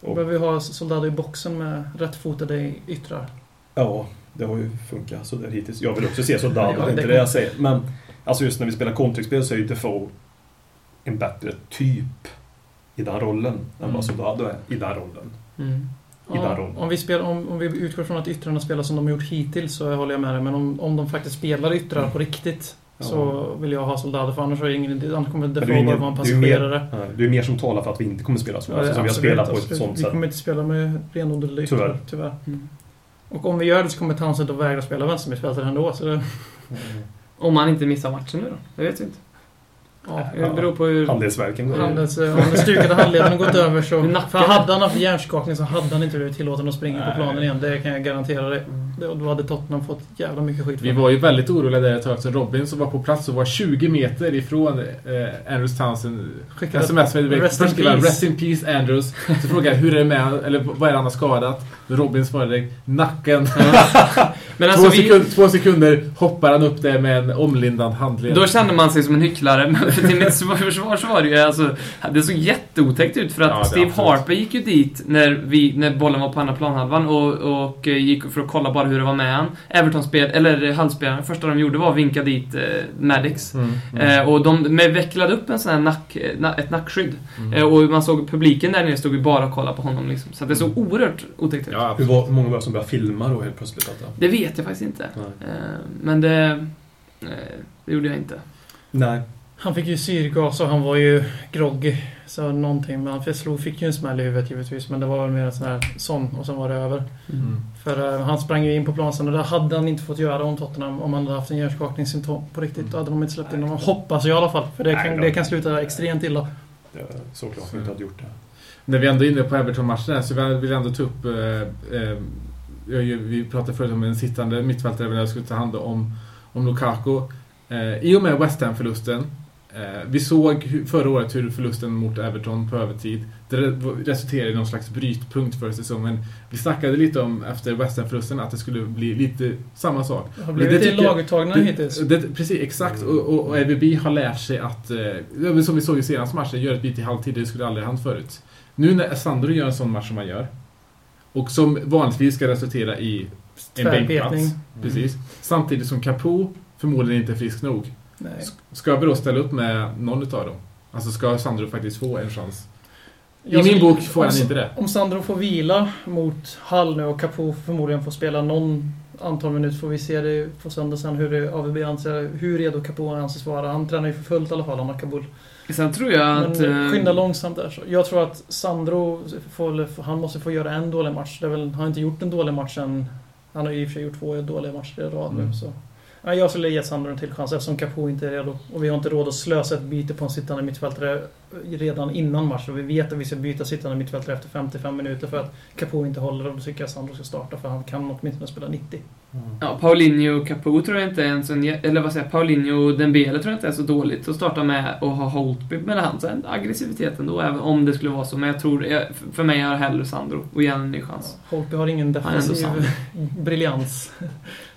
Och, behöver vi ha Soldado i boxen med rättfotade yttrar. ja, det har ju funkat så där hittills. Jag vill också se Soldado, Ja, det är inte det jag säger. Men alltså just när vi spelar kontringsspel så är ju Defoe en bättre typ i den rollen än Mm. vad Soldado är i den rollen. Mm. I den Ja, rollen. om, vi spelar, om, om vi utgår från att yttrarna spelar som de har gjort hittills så håller jag med dig. Men om, om de faktiskt spelar yttrar på riktigt Ja. så vill jag ha Soldado för annars, jag ingen, annars kommer är Defoe ingen- bara vara en är mer- passagerare. Det är mer som talar för att vi inte kommer spela så. Ja, Alltså, som vi har spelat på ett sånt Vi sätt. kommer inte spela med renodlade yttrar, Tyvärr. tyvärr. Mm. Och om vi gör det så kommer Townsend att vägra spela vänstermittfältare ändå. Så det, Mm. Om han inte missar matchen nu då? Det vet vi inte. Ja, Det beror på hur... Handledsverken går Handels, om den stukade handleden gått över så... För hade han haft hjärnskakning så hade han inte blivit tillåten att springa på Nej. planen igen. Det kan jag garantera dig. Det- och Då hade Tottenham fått jävla mycket skit för Vi det. var ju väldigt oroliga där ett tag så Robin som var på plats och var 20 meter ifrån eh, Andrews Townsend Skickade sms med direkt. Rest in Först skrev. Rest in peace Andrews. Så frågade jag hur är det med eller vad är det han har skadat? Robin svarade direkt nacken. Men alltså två, vi... sekund, två sekunder hoppar han upp där med en omlindad handled. Då kände man sig som en hycklare, men för till mitt försvar så var det ju alltså... Det såg jätteotäckt ut för att Ja, Steve absolut. Harper gick ju dit när, vi, när bollen var på andra planhalvan och, och eh, gick för att kolla bara hur det var med han. Everton-spel, eller Hull-spelaren, första de gjorde var att vinka dit eh, Maddox. Mm, mm. Eh, och de med vecklade upp en sån här nack, eh, na, ett nackskydd. Mm. Eh, och man såg publiken där nere stod ju bara och kollade på honom liksom. Så att det såg oerhört otäckt ut. Ja, Hur, var, många var det som började filma då helt plötsligt? Detta? Det vet jag faktiskt inte. Eh, men det... Eh, det gjorde jag inte. Nej. Han fick ju syrgas och han var ju groggy. Så någonting. Men han slog, fick ju en smäll i huvudet givetvis. Men det var väl mer en sån här sån och sen var det över. Mm. För eh, han sprang ju in på planen sen och det hade han inte fått göra om Tottenham. Om han hade haft en hjärnskakningssymptom på riktigt. Då hade de inte släppt in honom. Hoppas jag i alla fall. För det Nej, kan, det kan sluta extremt illa. Det är såklart vi inte hade gjort det. När vi ändå är inne på Everton-matchen så vill jag ändå ta upp... Eh, eh, vi pratade förut om en sittande mittfältare när jag skulle ta hand om, om Lukaku. Eh, I och med West Ham-förlusten. Eh, vi såg förra året hur förlusten mot Everton på övertid det re- resulterade i någon slags brytpunkt för säsongen. Vi snackade lite om efter West Ham-förlusten att det skulle bli lite samma sak. Det har det blivit jag- laguttagna Det, hittills. det, precis, exakt. Och, och, och EVB har lärt sig att, eh, som vi såg i senaste matchen, göra ett byte i halvtid. Det skulle aldrig ha hänt förut. Nu när Sandro gör en sån match som han gör, och som vanligtvis ska resultera i en bänkplats. Precis. Samtidigt som Capo förmodligen inte är frisk nog. Nej. Ska vi då ställa upp med någon utav dem? Alltså ska Sandro faktiskt få en chans? I Jag min bok får han inte det. Om Sandro får vila mot Hall nu och Capo förmodligen får spela någon antal minuter får vi se det på söndag sen hur det AVB anser, hur redo Capo anses vara. Han tränar ju för fullt i alla fall, han har Kabul. Sen tror jag att... Men eh, skynda långsamt där. Så jag tror att Sandro, får, han måste få göra en dålig match. Det är väl, han har inte gjort en dålig match än... Han har ju i och för sig gjort två dåliga matcher i rad nu. Mm. Så. Ja, jag skulle ge Sandro en till chans eftersom Capo inte är redo. Och vi har inte råd att slösa ett byte på en sittande mittfältare redan innan match. Och vi vet att vi ska byta sittande mittfältare efter 55 minuter för att Capo inte håller. Och då tycker jag Sandro ska starta för han kan åtminstone spela 90. Ja, Paulinho och Capo tror jag inte ens en... Eller vad säger jag? Paulinho och Dembele tror jag inte är så dåligt att starta med och ha Holtby med han. Sen aggressiviteten då, även om det skulle vara så. Men jag tror... För mig är jag hellre Sandro och ge en ny chans. Holtby har ingen ändå defensiv briljans.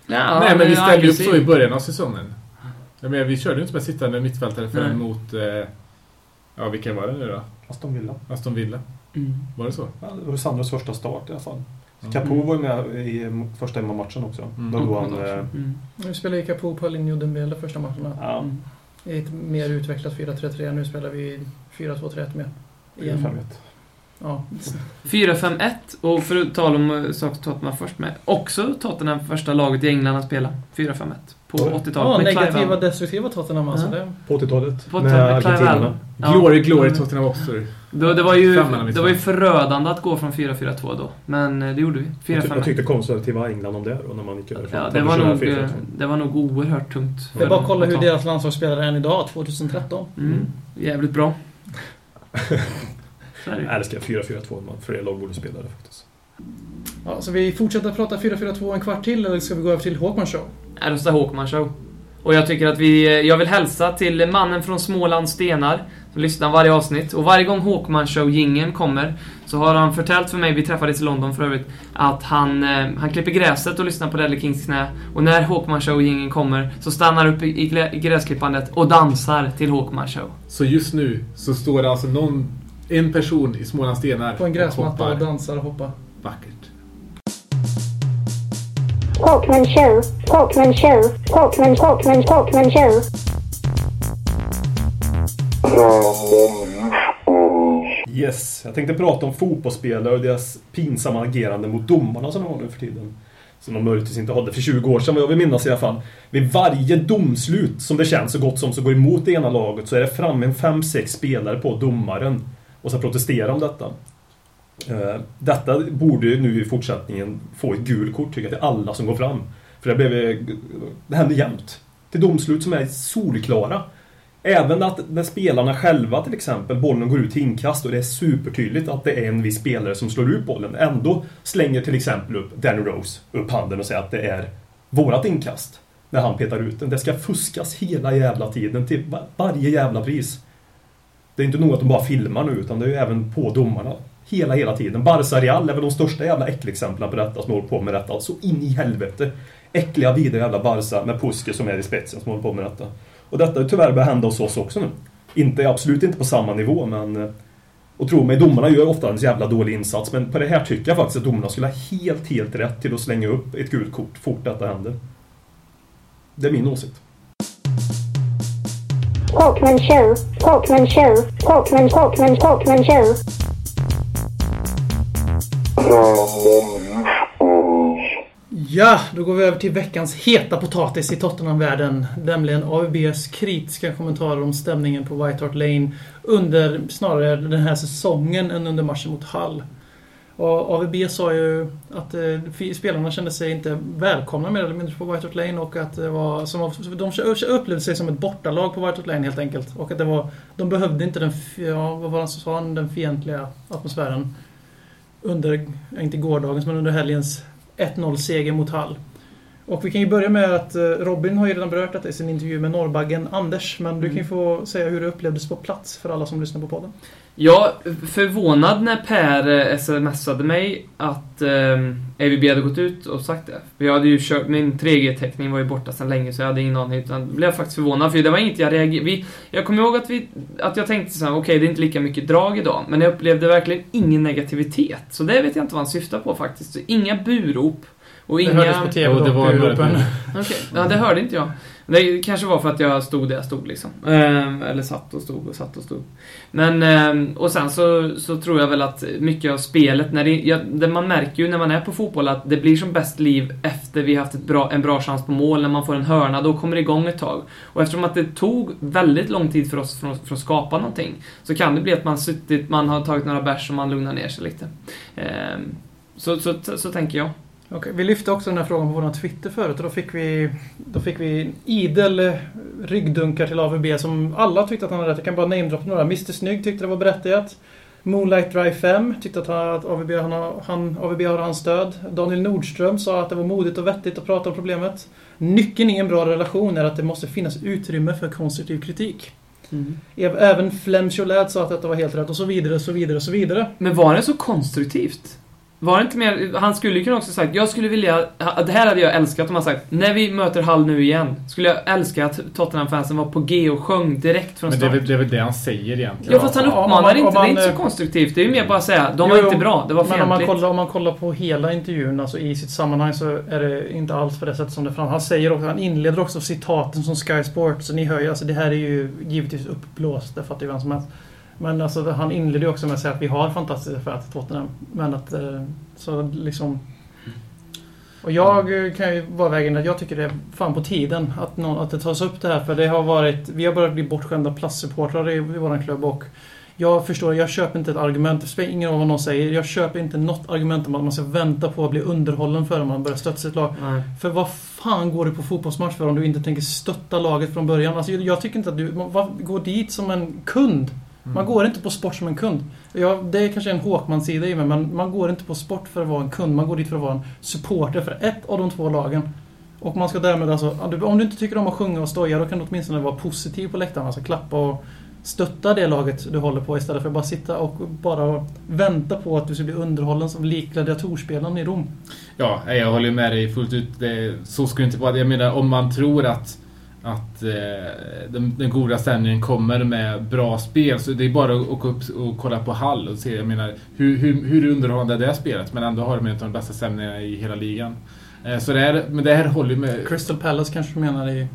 Ja, Nej, men vi ställde upp så i början av säsongen. Jag menar, vi körde ju inte med sittande mittfältare förrän Nej. mot... Eh, ja, vilka var det nu då? Aston Villa. Aston Villa. Mm. Var det så? Ja, Det var Sandros första start i alla fall. Mm. Capo var ju med i första hemmamatchen också. Mm. Då låg han... eh, Mm. Nu spelar ju Capo, Paulinho och Dembele första matcherna. Ja, Mm. I ett mer utvecklat 4-3-3. Nu spelar vi 4-2-3-1 med. Igen. 4-5-1. Ja. 4-5-1 och för att tala om eh, saker Tottenham först med. Också Tottenham första laget i England att spela 4-5-1 på Oj. 80-talet. Ja, med negativa, destruktiva Tottenham alltså. Ja. Det, På 80-talet. På med Clive argentinarna. Allen. Ja. Glory, glory. Tottenham Hotspur. Då, det, var ju, det var ju förödande att gå från 4-4-2 då. Men eh, det gjorde vi. Vad ty- Vad 4-5-1. tyckte konservativa England om det då, när man gick över från Ja, det var, nog, eh, 4-4-2? det var nog oerhört tungt. det är bara att kolla hur deras landslagsspelare är än idag, 2013. Mm. Jävligt bra. älskar 4-4-2. man- Fler lag borde spela det faktiskt. Ja, så vi fortsätter prata 4-4-2 en kvart till, eller ska vi gå över till Håkman Show? Jag röstar Håkman Show. Och jag tycker att vi... Jag vill hälsa till mannen från Smålands Stenar, som lyssnar varje avsnitt. Och varje gång Håkman show jingeln kommer, så har han förtält för mig, vi träffades i London för övrigt, att han, eh, han klipper gräset och lyssnar på Ledley Kings knä. Och när Håkman show jingeln kommer, så stannar upp i, i gräsklippandet och dansar till Håkman show. Så just nu så står det alltså någon, en person i Smålands Stenar På en gräsmatta och dansar och hoppar. Vackert. Talkman show, Talkman show, Talkman, Talkman, Talkman show. Yes, jag tänkte prata om fotbollsspelare och deras pinsamma agerande mot domarna som de har nu för tiden. Som de möjligtvis inte hade för 20 år sedan, vad jag vill minnas i alla fall. Vid varje domslut, som det känns så gott som, som går emot det ena laget, så är det fram en 5-6 spelare på domaren. Och sen protestera om detta. Eh, detta borde nu i fortsättningen få ett gult kort, tycker jag, till alla som går fram. För det, blev, eh, det händer jämt. Till domslut som är solklara. Även att när spelarna själva till exempel, bollen går ut till inkast och det är supertydligt att det är en viss spelare som slår ut bollen. Ändå slänger till exempel upp Danny Rose upp handen och säger att det är vårat inkast. När han petar ut den. Det ska fuskas hela jävla tiden till varje jävla pris. Det är inte nog att de bara filmar nu utan det är ju även på domarna. Hela, hela tiden. Barca Real är väl de största jävla äckelexemplen på detta som håller på med detta. Så in i helvete. Äckliga, vidriga jävla Barca med Puske som är i spetsen som håller på med detta. Och detta är tyvärr börjar hända hos oss också nu. Inte, absolut inte på samma nivå men... Eh, och tro mig, domarna gör ofta en jävla dålig insats men på det här tycker jag faktiskt att domarna skulle ha helt, helt rätt till att slänga upp ett gult kort fort detta händer. Det är min åsikt. Talkman show, Talkman show, Talkman, Talkman, Talkman show. Ja, då går vi över till veckans heta potatis i Tottenham-världen. Nämligen AVBs kritiska kommentarer om stämningen på White Hart Lane under snarare den här säsongen än under matchen mot Hull. Och AVB sa ju att eh, spelarna kände sig inte välkomna mer eller mindre på White Hart Lane och att det var som, de upplevde sig som ett bortalag på White Hart Lane helt enkelt. Och att det var, de behövde inte den, ja, vad var det som sa, han, den fientliga atmosfären under, inte gårdagens, men under helgens 1-0 seger mot Hall. Och vi kan ju börja med att eh, Robin har ju redan berört detta i sin intervju med norrbaggen Anders. Men du kan ju få säga hur det upplevdes på plats för alla som lyssnar på podden. Jag förvånad när Per eh, smsade mig att eh, AVB hade gått ut och sagt det. För jag hade ju kört, min 3G-täckning var ju borta sedan länge så jag hade ingen aning. Utan blev jag faktiskt förvånad för det var inget jag reagerade... Jag kommer ihåg att, vi, att jag tänkte så här: okej okay, det är inte lika mycket drag idag. Men jag upplevde verkligen ingen negativitet. Så det vet jag inte vad han syftar på faktiskt. Inga burop. Och inga... Det hördes på TV Jo, det var Okej, ja det hörde inte jag. Det kanske var för att jag stod där jag stod liksom. Ehm, eller satt och stod och satt och stod. Men, ehm, och sen så, så tror jag väl att mycket av spelet, när det, ja, det man märker ju när man är på fotboll att det blir som bäst liv efter vi haft ett bra, en bra chans på mål, när man får en hörna, då kommer det igång ett tag. Och eftersom att det tog väldigt lång tid för oss för, för att skapa någonting, så kan det bli att man suttit, man har tagit några bärs och man lugnar ner sig lite. Ehm, så, så, så, så tänker jag. Okej, vi lyfte också den här frågan på vår Twitter förut och då fick vi, då fick vi idel ryggdunkar till AVB som alla tyckte att han hade rätt. Jag kan bara namedroppa några. Mr Snygg tyckte det var berättigat. Moonlight Drive 5 tyckte att, han, att AVB, han, han, AVB har hans stöd. Daniel Nordström sa att det var modigt och vettigt att prata om problemet. Nyckeln i en bra relation är att det måste finnas utrymme för konstruktiv kritik. Ev- Även Flem Cholet sa att detta var helt rätt och så vidare, och så vidare, och så vidare. Men var det så konstruktivt? Var det inte mer, han skulle ju kunna också sagt, jag skulle vilja, det här hade jag älskat om han sagt, när vi möter Hall nu igen, skulle jag älska att Tottenham-fansen var på G och sjöng direkt från Men det är, start. väl, det är väl det han säger egentligen. Ja, fast han uppmanar man- inte, om det är man, inte så eh, konstruktivt. Det är ju mer bara att säga, de var Jo, inte bra, det var Men om man, fientligt. kollar, om man kollar på hela intervjun, alltså i sitt sammanhang, så är det inte alls på det sättet som det fram. Han säger också, han inleder också citaten som Sky Sports, så ni hör ju, alltså det här är ju givetvis uppblåst, det fattar ju vem som helst. Men alltså, han inleder ju också med att säga att vi har fantastiska affärer till Tottenham. Men att, eh, så liksom... Och jag eh, kan ju vara vägen att jag tycker det är fan på tiden att, någon, att det tas upp det här. För det har varit, vi har börjat bli bortskämda plastsupportrar i, i våran klubb och jag förstår, jag köper inte ett argument. Det spelar ingen roll vad någon säger. Jag köper inte något argument om att man ska vänta på att bli underhållen före man börjar stötta sitt lag. Nej. För vad fan går du på fotbollsmatch för om du inte tänker stötta laget från början? Alltså, jag, tycker inte att du... Man, vad- går dit som en kund. Man går inte på sport som en kund. Ja, det är kanske en Håkman-sida i mig, men man går inte på sport för att vara en kund. Man går dit för att vara en supporter för ett av de två lagen. Och man ska därmed alltså... om du- inte tycker om att sjunga och stoja, då kan du åtminstone vara positiv på läktaren. Alltså klappa och stötta det laget du håller på istället för att bara sitta och bara vänta på att du ska bli underhållen som lik gladiatorspelaren i Rom. Ja, jag håller med dig fullt ut. Så ska det inte vara. Jag menar, om man tror att, att eh, den, den goda stämningen kommer med bra spel så det är bara att åka upp och kolla på Hall och se. Jag menar, hur, hur, hur underhållande är det spelet? Men ändå har de en av de bästa stämningarna i hela ligan. Eh, så det här, men det här håller ju med... Crystal Palace kanske du menar i...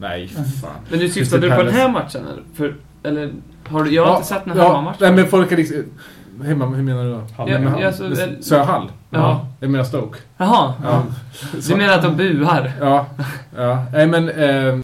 Nej, för fan. Men du syftade du på den här matchen eller? För, eller har du, jag har inte sett den här ja, hemmamatchen. Nej, men folk är liksom... Hemma, hur menar du då? Hall. Ja, Hemma, ja, så- Hall? Så Hall? Ja. Jag menar Stoke. Jaha, Ja. du menar att de buar? Ja, ja. Nej, men, eh,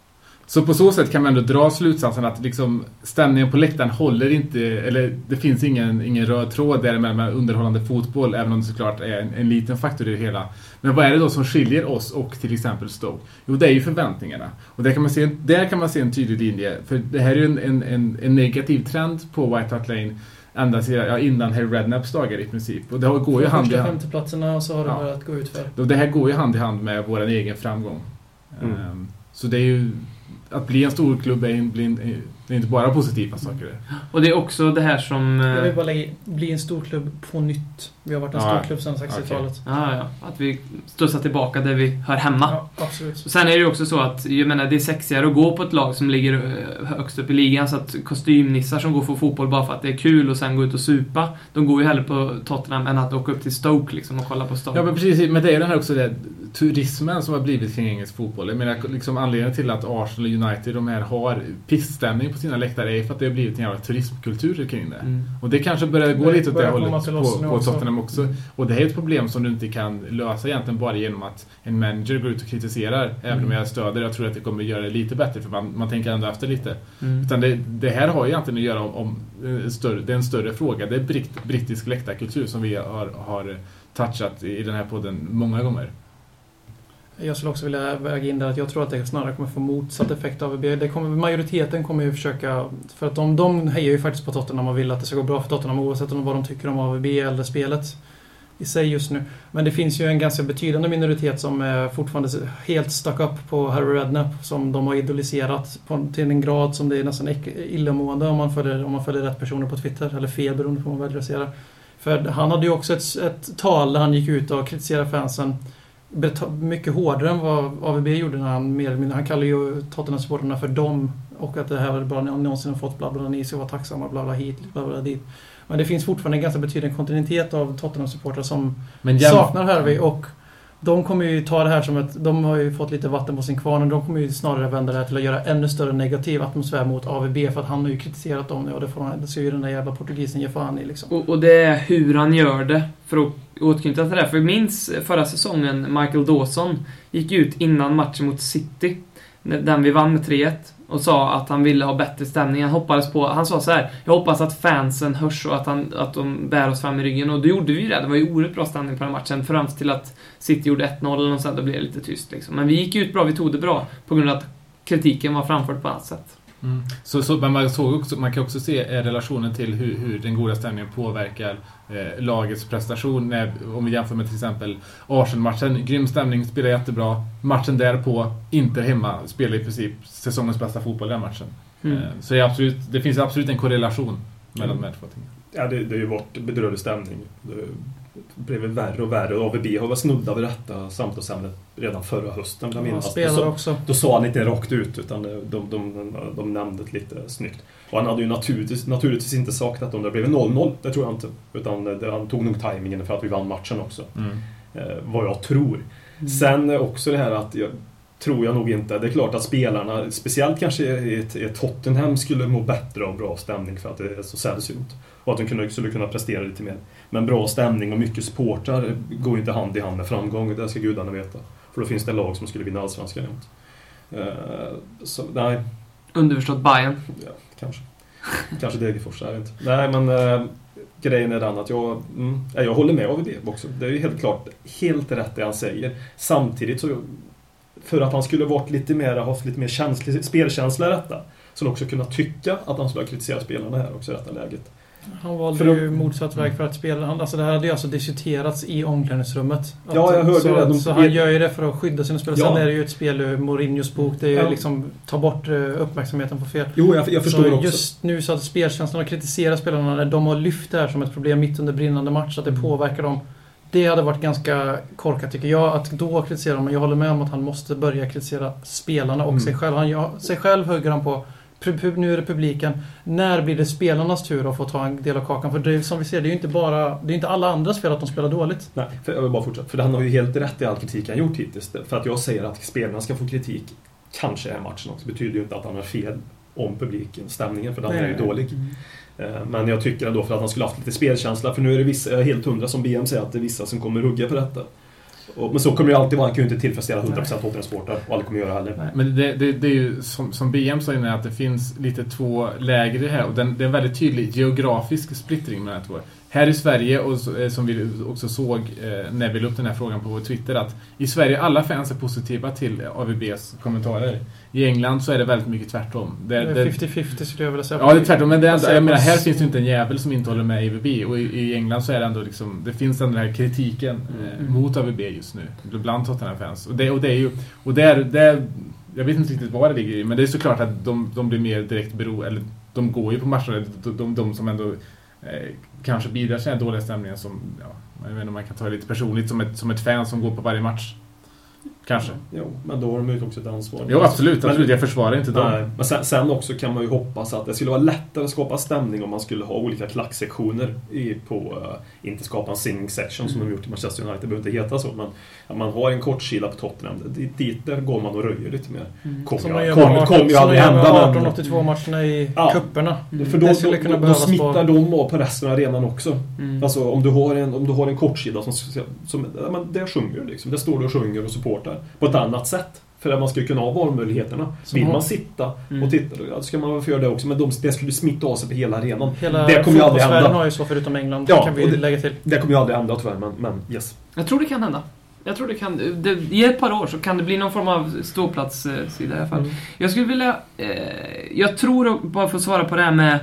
så på så sätt kan man ändå dra slutsatsen att liksom, stämningen på läktaren håller inte, eller det finns ingen, ingen röd tråd där med, underhållande fotboll, även om det såklart är en, en liten faktor i det hela. Men vad är det då som skiljer oss och till exempel Stoke? Jo, det är ju förväntningarna. Och där kan man se en, där kan man se en tydlig linje, för det här är ju en, en, en, en negativ trend på White Hart Lane ända sedan, ja, innan Harry Redknapps dagar i princip. Och det har- går ju hand i hand. femteplatserna och så har det Ja. börjat gå ut för. Och det här går ju hand i hand med vår egen framgång. Mm. Ehm, Så det är ju... Att bli en stor klubb är, en- bli en- det är inte bara positiva saker. Och det är också det här som... Jag vill eh, bara lägga, bli en stor klubb på nytt. Vi har varit en Ja, stor klubb sedan 60-talet. Ja, ja. Att vi studsar tillbaka där vi hör hemma. Ja, absolut. Och Sen är det ju också så att, jag menar, det är sexigare att gå på ett lag som ligger eh, högst upp i ligan, så att kostymnissar som går för fotboll bara för att det är kul och sen gå ut och supa, de går ju hellre på Tottenham än att åka upp till Stoke liksom och kolla på Stoke. Ja men precis, men det är den här också det, turismen som har blivit kring engelsk fotboll. Jag menar liksom anledningen till att Arsenal och United de här har pissstämning på sina läktare är för att det har blivit en jävla turismkultur kring det. Mm. Och det kanske börjar gå Det lite åt det hållet på, på också. Tottenham också. Och det här är ett problem som du inte kan lösa egentligen bara genom att en manager går ut och kritiserar. Även om jag stöder, jag tror att det kommer göra det lite bättre för man, man tänker ändå efter lite. Mm. Utan det, det här har ju egentligen att göra om, om eh, större, det är en större fråga. Det är britt, brittisk läktarkultur som vi har, har touchat i den här podden många gånger. Jag skulle också vilja väga in där att jag tror att det snarare kommer få motsatt effekt av AVB. Det kommer, majoriteten kommer ju försöka... För att de, de hejar ju faktiskt på Tottenham och vill att det ska gå bra för Tottenham oavsett om vad de tycker om AVB eller spelet i sig just nu. Men det finns ju en ganska betydande minoritet som är fortfarande helt stuck up på Harry Redknapp som de har idoliserat på, till en grad som det är nästan illamående om man, följer, om man följer rätt personer på Twitter. Eller fel beroende på hur man väljer att se det. För han hade ju också ett, ett tal där han gick ut och kritiserade fansen mycket hårdare än vad AVB gjorde när han mer eller mindre, han kallar ju Tottenham-supportrarna för dem och att det här var det bra ni någonsin har fått, bla bla, ni ska vara tacksamma, bla bla hit, bla bla dit. Men det finns fortfarande en ganska betydande kontinuitet av Tottenham-supportrar som Men saknar Harvey och de kommer ju ta det här som ett... De har ju fått lite vatten på sin kvarn och de kommer ju snarare vända det här till att göra ännu större negativ atmosfär mot AVB för att han har ju kritiserat dem nu och det, får han, det ska ju den där jävla portugisen ge fan i liksom. Och, och det är hur han gör det. För att återknyta till det. För minns förra säsongen, Michael Dawson gick ut innan matchen mot City. Den vi vann med 3-1. Och sa att han ville ha bättre stämning. Han hoppades på... Han sa så här. Jag hoppas att fansen hörs och att, han, att de bär oss fram i ryggen. Och det gjorde vi ju det. Det var ju oerhört bra stämning på den matchen. Fram till att City gjorde 1-0 och sen. Då blev det lite tyst liksom. Men vi gick ut bra. Vi tog det bra. På grund av att kritiken var framförd på annat sätt. Mm. Så, så, men man, såg också, man kan också se eh, relationen till hur, hur den goda stämningen påverkar eh, lagets prestation. När, om vi jämför med till exempel Arsenal-matchen. Grym stämning, spelar jättebra. Matchen därpå, inte hemma, spelar i princip säsongens bästa fotboll den matchen. Mm. Eh, så det, absolut, det finns absolut en korrelation mellan de här två tingen. Ja, det, det har ju varit bedrövlig stämning. Det blev väl värre och värre. Och AVB har väl snuddat vid detta samtalsämnet redan förra hösten. jag Han minnas. spelar Då också. Då sa han inte rakt ut, utan de, de, de, de nämnde det lite snyggt. Och han hade ju naturligtvis, naturligtvis inte saknat om det blev 0-0, det tror jag inte. Utan det, han tog nog tajmingen för att vi vann matchen också. Mm. Eh, vad jag tror. Sen eh, också det här att jag tror jag nog inte. Det är klart att spelarna, speciellt kanske i Tottenham, skulle må bättre av bra stämning för att det är så sällsynt. Och att de skulle kunna prestera lite mer. Men bra stämning och mycket supportrar går ju inte hand i hand med framgång, det ska gudarna veta. För då finns det lag som skulle vinna Allsvenskan jämt. Eh, Så nej, Underförstått Bayern. Ja, kanske. Kanske Degerfors, jag vet inte. Nej, men äh, grejen är den att jag, mm, ja, jag håller med AVB också. Det är ju helt klart helt rätt det han säger. Samtidigt så, för att han skulle varit lite mer, haft lite mer känslig, spelkänsla i detta, skulle också kunna tycka att han skulle ha kritiserat spelarna här också i detta läget. Han valde För de- ju motsatt väg för att spela. Alltså det här hade ju alltså diskuterats i omklädningsrummet. Att- Ja, jag hörde så, det. De- så han gör ju det för att skydda sina spelare. Ja. Sen är det ju ett spel ur Mourinhos bok. Det är ju Ja. liksom ta bort eh, uppmärksamheten på fel. Jo, jag, jag förstår så också. just nu så att spelkänslan har kritiserat spelarna när de har lyft det här som ett problem mitt under brinnande match. Att det Mm. påverkar dem. Det hade varit ganska korkat tycker jag att då kritisera. Men jag håller med om att han måste börja kritisera spelarna och Mm. sig själv. Han, ja, sig själv hugger han på. Nu är det publiken. När blir det spelarnas tur att få ta en del av kakan? För det, är- som vi ser, det är ju inte bara... Det är inte alla andras fel att de spelar dåligt. Nej, för jag vill bara fortsätta. För han har ju helt rätt i all kritik han gjort hittills. För att jag säger att spelarna ska få kritik, kanske är matchen också, betyder ju inte att han har fel om publiken, stämningen, för den är ju Nej. dålig. Eh, Men jag tycker ändå för att han skulle haft lite spelkänsla, för nu är det vissa, jag är helt hundra som BM säger, att det är vissa som kommer rugga på detta. Och, men så kommer det ju alltid vara, han kan ju inte tillfredsställa 100% Tottenham-supportrar, och aldrig kommer göra heller. Men det, det, det är ju som, som BM sa innan att det finns lite två läger i det här och den, det är en väldigt tydlig geografisk splittring mellan de två. Här i Sverige, och eh, som vi också såg eh, när vi la upp den här frågan på vår Twitter, att i Sverige alla fans är positiva till AVBs kommentarer. I England så är det väldigt mycket tvärtom. Det Där- är där- 50-50 skulle jag vilja säga. Ja, det är tvärtom. Men det är ändå, jag menar, här finns det ju inte en jävel som inte håller med AVB. Och i, i England så är det ändå liksom, det finns den där kritiken eh, Mm. mot AVB just nu. Bland Tottenham-fans. Och det, och det är ju, och det är, det är, jag vet inte riktigt vad det ligger i, men det är såklart att de, de blir mer direkt beroende, eller de går ju på matcherna, de, de, de som ändå eh, kanske bidrar till den här dåliga stämningen som, ja, jag vet inte om man kan ta det lite personligt, som ett, som ett fan som går på varje match. Kanske. Jo, men då har de ju också ett ansvar. Jo, absolut. Men- absolut. Jag försvarar inte dem. Nej, men sen, sen också kan man ju hoppas att det skulle vara lättare att skapa stämning om man skulle ha olika klacksektioner i, på, uh, inte skapa en singing section som de gjort i Manchester United, det behöver inte heta så, men att man har en kortsida på Tottenham, dit, dit där går man och röjer lite mer. Kommer Som de ju gör kommer, ju som aldrig gör med hända, men... 1882-matcherna i Ja. kupperna. För då, Det skulle då, kunna då, då smittar på- de av på resten av arenan också. Mm. Alltså om du har en, om du har en kortsida som, som men där sjunger du liksom. Där står du och sjunger och supportar. På ett annat sätt. För att man ska ju kunna ha valmöjligheterna. Som Vill man sitta Mm. och titta, då ska man väl få göra det också. Men de, det skulle smitta av sig på hela arenan. Hela det kommer ju aldrig hända. har ju så förutom England, Ja, kan vi och det- lägga till. Det kommer ju aldrig hända tyvärr, men, men yes. Jag tror det kan hända. Jag tror det kan... Det, I ett par år så kan det bli någon form av ståplatssida i alla fall. Mm. Jag skulle vilja... Eh, jag tror, bara för att svara på det här med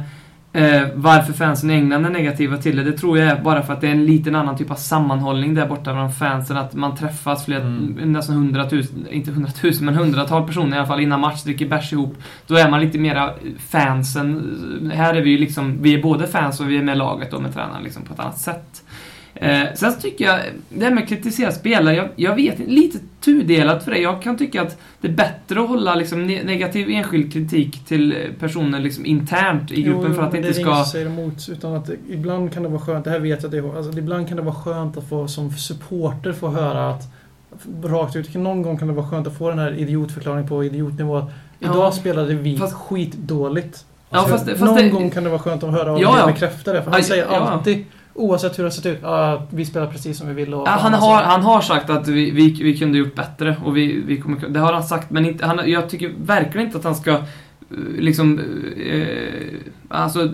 eh, varför fansen i England är negativa till det. Det tror jag är bara för att det är en liten annan typ av sammanhållning där borta bland fansen. Att man träffas flera, Mm. nästan hundratusen, inte hundratusen, men hundratal personer i alla fall innan match, dricker bärs ihop. Då är man lite mera fansen. Här är vi ju liksom, vi är både fans och vi är med laget och med tränaren liksom på ett annat sätt. Eh, sen så tycker jag, det här med att kritisera spelare, jag, jag vet inte, lite tudelat för det. Jag kan tycka att det är bättre att hålla liksom, ne- negativ enskild kritik till personer liksom, internt i gruppen Jo, för att det inte ska... som säger emot, utan att det, ibland kan det vara skönt, det här vet jag att det alltså, ibland kan det vara skönt att få som supporter få höra att rakt ut, någon gång kan det vara skönt att få den här idiotförklaringen på idiotnivå. Idag Ja. spelade vi Fast- skitdåligt. Ja, Alltså, fast det- fast någon det- gång kan det vara skönt att höra och Ja, ja. bekräfta det. För han Aj, säger ja oavsett hur det har sett ut, Uh, vi spelar precis som vi vill. Och Ja, han, har, han har sagt att vi, vi, vi kunde gjort bättre och vi, vi kommer, det har han sagt men inte, han, jag tycker verkligen inte att han ska liksom eh, alltså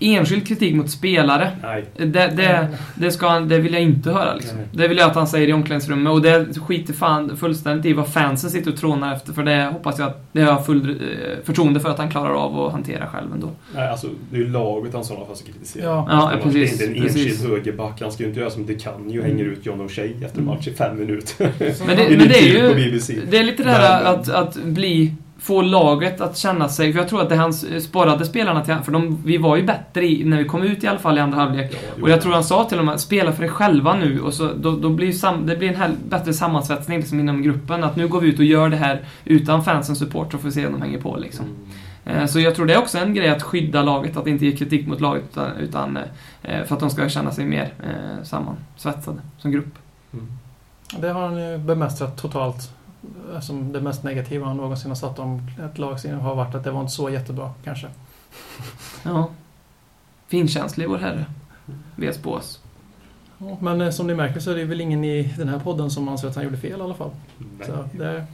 enskild kritik mot spelare Nej. det, det, det, ska han, det vill jag inte höra liksom. Det vill jag att han säger i omklädningsrummet och det skiter fan fullständigt i vad fansen sitter och trånar efter för det hoppas jag att det har jag full eh, förtroende för att han klarar av att hantera själv ändå. Nej, alltså det är ju laget han sådana fall ska kritisera. Ja. Ja, Alltså, precis, Det är inte en precis. enskild högerback. Han ska ju inte göra som det kan ju hänger ut John O'Shea efter match i fem minuter. Men det, men det är ju... Det är lite det här att, att bli... Få laget att känna sig... För jag tror att det han sporrade spelarna till... För de, vi var ju bättre i, när vi kom ut i alla fall i andra halvlek. Ja. Och jag tror han sa till dem att spela för er själva nu och så, då, då blir sam, det blir en hel, bättre sammansvetsning liksom inom gruppen. Att nu går vi ut och gör det här utan fansens support så får vi se om de hänger på liksom. Mm. Eh, Så jag tror det är också en grej att skydda laget, att inte ge kritik mot laget utan, utan eh, för att de ska känna sig mer eh, sammansvetsade som grupp. Mm. Det har han ju bemästrat totalt. Som det mest negativa han någonsin har satt om ett lag har varit att det var inte så jättebra, kanske. Ja. Finkänslig vår herre. Ves på oss. Ja, Men eh, som ni märker så är det väl ingen i den här podden som anser att han gjorde fel i alla fall. Nej. Så det är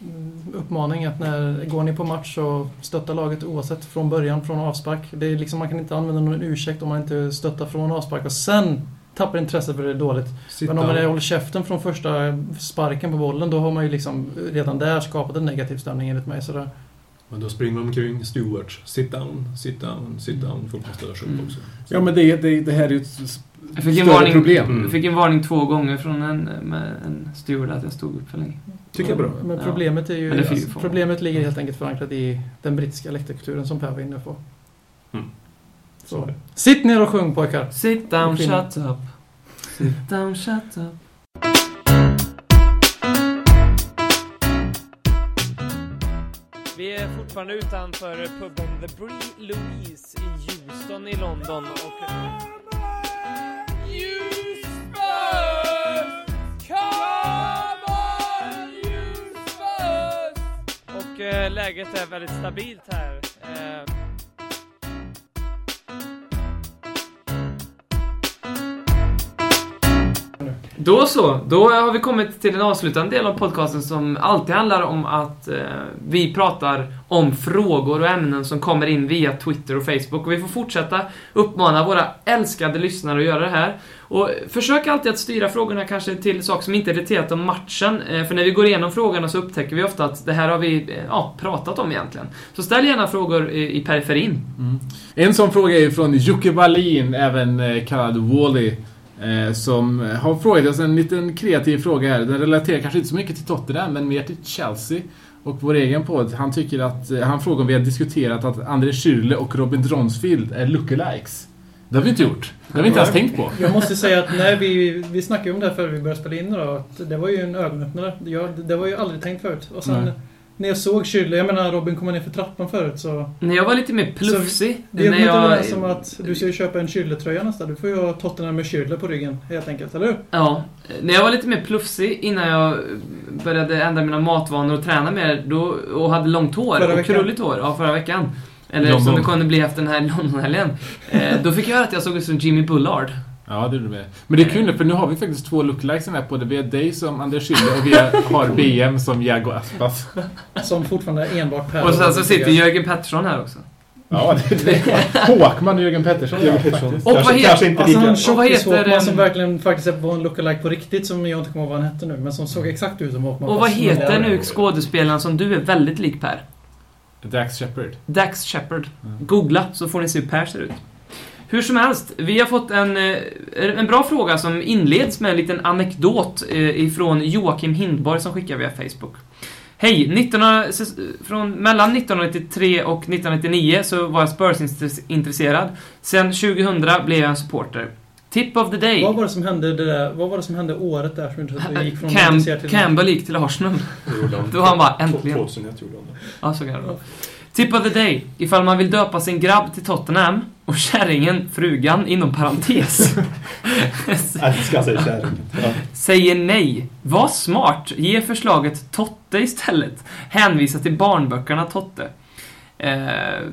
mm, uppmaning att när går ni på match så stötta laget oavsett från början, från avspark. Det är liksom, man kan inte använda någon ursäkt om man inte stöttar från avspark och sen tappar intresset för det är dåligt. Men om man håller käften från första sparken på bollen då har man ju liksom redan där skapat en negativ stämning enligt mig. Så det, Men då springer man omkring stewards. Sit down, sit down, sit down. Folk måste ställa sig upp Mm. också. Ja, men det, det, det här är ju ett Jag fick en varning, problem. Mm. jag fick en varning två gånger från en, med en steward att jag stod upp för länge. Tycker jag är bra. Men Ja. problemet är ju... Ju alltså, problemet ligger helt enkelt förankrat i den brittiska läktarkulturen som Per var inne på. Mm. Så. Sitt ner och sjung pojkar! Sit down, shut up. Sit down, shut up. Vi är fortfarande utanför puben The Bree Louise i Houston i London och... Och eh, läget är väldigt stabilt här. Då så, då har vi kommit till den avslutande delen av podcasten som alltid handlar om att eh, vi pratar om frågor och ämnen som kommer in via Twitter och Facebook. Och vi får fortsätta uppmana våra älskade lyssnare att göra det här. Och försök alltid att styra frågorna kanske till saker som inte är relaterat om matchen. Eh, för när vi går igenom frågorna så upptäcker vi ofta att det här har vi eh, ja, pratat om egentligen. Så ställ gärna frågor i, i periferin. Mm. En sån fråga är från Jocke Wallin, även eh, kallad Wally. -E som har frågat oss en liten kreativ fråga här. Den relaterar kanske inte så mycket till Tottenham, men mer till Chelsea. Och vår egen podd. Han tycker att, eh, han frågar om vi har diskuterat att André Schürrle och Robin Dronsfield är lookalikes. Det har vi inte gjort. Det har vi inte ens tänkt på. Jag måste säga att när vi, vi snackade om det här före vi började spela in då, att det var ju en ögonöppnare. Jag, det var ju aldrig tänkt förut. Och sen Nej. När jag såg Schürrle, jag menar Robin komma ner för trappan förut så... När jag var lite mer plufsig. När kommit jag, överens om att du ska ju köpa en Schürrle-tröja nästa. Du får ju ha Tottenham med Schürrle på ryggen, helt enkelt. Eller hur? Ja. När jag var lite mer plufsig innan jag började ändra mina matvanor och träna mer då, och hade långt hår Förra och veckan. krulligt hår. Ja, förra veckan. Eller London. som det kunde bli efter den här Londonhelgen. Eh, då fick jag höra att jag såg ut som Jimmy Bullard. Ja, det är du med. Men det är kul för nu har vi faktiskt två lookalikes här på det. Vi har dig som Anders Schüller och vi har BM som Jago Aspas. Som fortfarande är enbart Per. Och sen så sitter Jörgen Pettersson här också. Ja, det är Håkman och Jörgen Pettersson. Jörgen Pettersson. Och vad Kanske, heter- kanske inte Alltså lika... Och vad heter, tjockis-Håkman som verkligen faktiskt var en lookalike på riktigt som jag inte kommer ihåg vad han hette nu. Men som såg exakt ut som Håkman. Och vad heter nu skådespelaren som du är väldigt lik Per? Dax Shepard. Dax Shepard. Googla så får ni se hur Per ser ut. Hur som helst, vi har fått en, eh, en bra fråga som inleds med en liten anekdot eh, ifrån Joakim Hindborg som skickar via Facebook. Hej! 19, ses- från, mellan 1993 och 1999 så var jag Spurs-intresserad. Sen 2000 blev jag en supporter. Tip of the day. Vad var det som hände det där, Vad var det som hände året där som inte gick från Cam, till... Campbell gick till Arsenal. Då var han bara, äntligen. 2001 gjorde han det. Ja, så kan det vara. Tip of the day. Ifall man vill döpa sin grabb till Tottenham och kärringen, frugan, inom parentes. Älskar sig kärringen. Ja. säger nej. Var smart. Ge förslaget Totte istället. Hänvisa till barnböckerna Totte. Eh,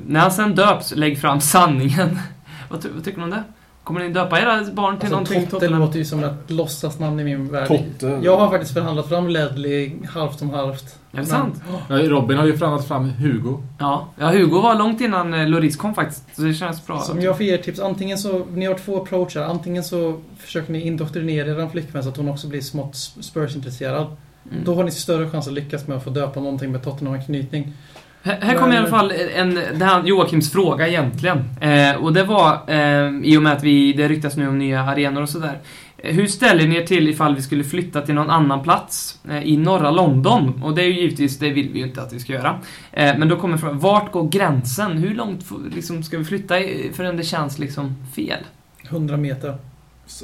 när han sen döps, lägg fram sanningen. vad, ty vad tycker ni om det? Kommer ni döpa era barn till Alltså, någonting Totte låter ju som ett låtsasnamn i min värld. Totte. Jag har faktiskt förhandlat fram Ledley halvt om halvt. Är det sant? Ja, Robin har ju förhandlat fram Hugo. Ja. ja, Hugo var långt innan eh, Loris kom faktiskt. Så det känns bra. Som jag får ge er tips, antingen så, ni har två approacher. Antingen så försöker ni indoktrinera er flickvän så att hon också blir smått Spurs-intresserad. Mm. Då har ni större chans att lyckas med att få döpa någonting med Tottenham-anknytning. Här, här kommer i alla fall en, det här Joakims fråga egentligen. Eh, och det var, eh, i och med att vi, det ryktas nu om nya arenor och sådär. Eh, Hur ställer ni er till ifall vi skulle flytta till någon annan plats eh, i norra London? Och det är ju givetvis, det vill vi ju inte att vi ska göra. Eh, men då kommer frågan, vart går gränsen? Hur långt liksom, ska vi flytta i- förrän det känns liksom fel? 100 meter.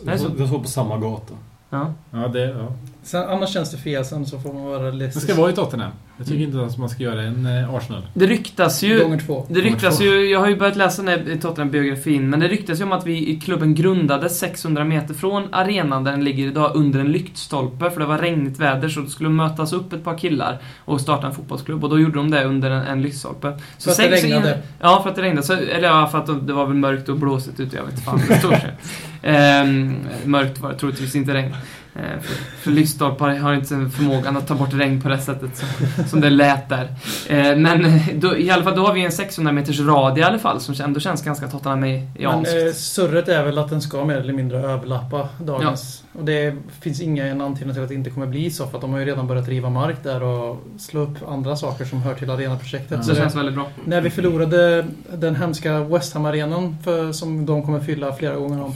Nej, så- De står på samma gata. Ja. Ja, det... Ja. Sen, annars känns det fel, sen så får man vara Det lite... ska vara i Tottenham. Jag tycker inte att man ska göra en eh, Arsenal. Det ryktas ju... Gånger två. Det ryktas ju, jag har ju börjat läsa den här Tottenham-biografin, men det ryktas ju om att vi i klubben grundades 600 meter från arenan där den ligger idag under en lyktstolpe, för det var regnigt väder, så det skulle mötas upp ett par killar och starta en fotbollsklubb, och då gjorde de det under en, en lyktstolpe. Så För att det sex- regnade. Ja, för att det regnade. Så, eller ja, för att det var väl mörkt och blåsigt ute, jag vet inte fan det står sig. Ehm, mörkt var det troligtvis inte regn. Ehm, för, för lyktstolpar har inte förmågan att ta bort regn på det sättet som, som det lät där. Ehm, men då, i alla fall, då har vi en 600 meters radie i alla fall, som ändå känns ganska Tottenham i Men eh, surret är väl att den ska mer eller mindre överlappa dagens. Och det finns inga antydningar till att det inte kommer bli så, för att de har ju redan börjat riva mark där och slå upp andra saker som hör till arenaprojektet. Så det känns väldigt bra. När vi förlorade den hemska West Ham-arenan, för- som de kommer fylla flera gånger om,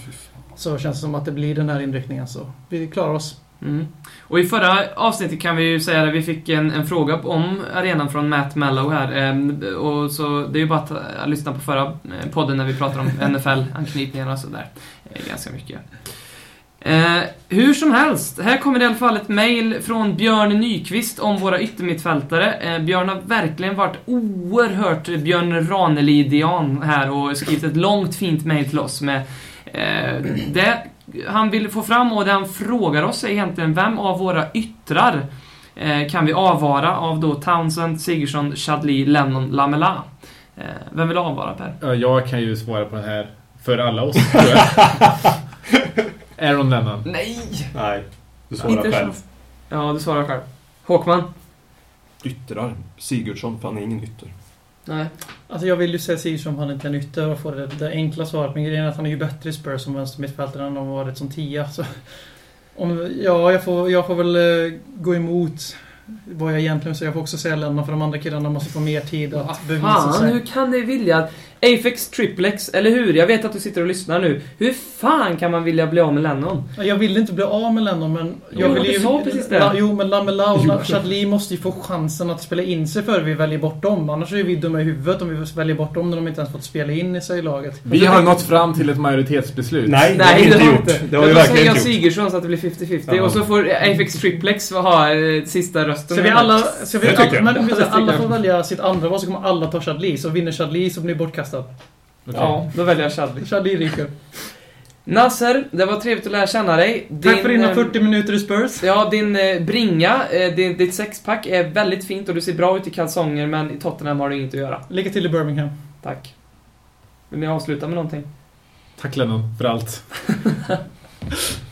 så känns det som att det blir den här inriktningen. Så vi klarar oss. Mm. Och i förra avsnittet kan vi ju säga att vi fick en, en fråga om arenan från Matt Mellow här. Ehm, och så det är ju bara att eh, lyssna på förra eh, podden när vi pratar om NFL-anknytningar och sådär. Eh, ganska mycket. Eh, hur som helst, här kommer det i alla fall ett mail från Björn Nyqvist om våra yttermittfältare. Eh, Björn har verkligen varit oerhört Björn Ranelidian här och skrivit ett långt fint mail till oss med eh, det han vill få fram och det han frågar oss är egentligen vem av våra yttrar eh, kan vi avvara av då Townsend, Sigurdsson, Chadli, Lennon, Lamela? Eh, vem vill avvara Per? Ja, jag kan ju svara på den här för alla oss, tror jag. Aaron Lennon. Nej! Nej, du svarar Inte själv. så- Ja, du svarar själv. Håkman? Yttrar. Sigurdsson, för han är ingen ytter. Nej. Alltså jag vill ju säga Sigurdsson han inte är en ytter och få det, det enkla svaret. Men grejen är att han är ju bättre i Spurs som vänstermittfältare än han varit som tia. Så om, ja, jag får, jag får väl eh, gå emot vad jag egentligen säger. Jag får också säga Lennon för de andra killarna måste få mer tid att bevisa Fan, sig. hur kan ni vilja att Afex Triplex, eller hur? Jag vet att du sitter och lyssnar nu. Hur fan kan man vilja bli av med Lennon? Jag vill inte bli av med Lennon, men... Jag Jo, vill du sa precis det. Jo, men Lamela och Chadli måste ju få chansen att spela in sig före vi väljer bort dem. Annars är vi dumma i huvudet om vi väljer bort dem när de inte ens fått spela in sig i laget. Vi har nått fram till ett majoritetsbeslut. Nej, det har vi Nej, inte gjort. Det har vi Jag verkligen säger inte gjort. Sigurdsson så att det blir 50-50 Ja. och så får Afex Triplex ha eh, sista rösten. Ska vi alla... Ska vi jag. alla, men, alla jag. får välja sitt andra val så kommer alla ta Chadli. Så vinner Chadli så blir det bortkastat. Okej. Ja, då väljer jag Chadli. Chadli ryker. Nasser, det var trevligt att lära känna dig. Tack för dina eh, 40 minuter i Spurs. Ja, din eh, bringa, eh, din, ditt sexpack är väldigt fint och du ser bra ut i kalsonger men i Tottenham har du inget att göra. Lycka till i Birmingham. Tack. Vill ni avsluta med någonting? Tack Lennon för allt.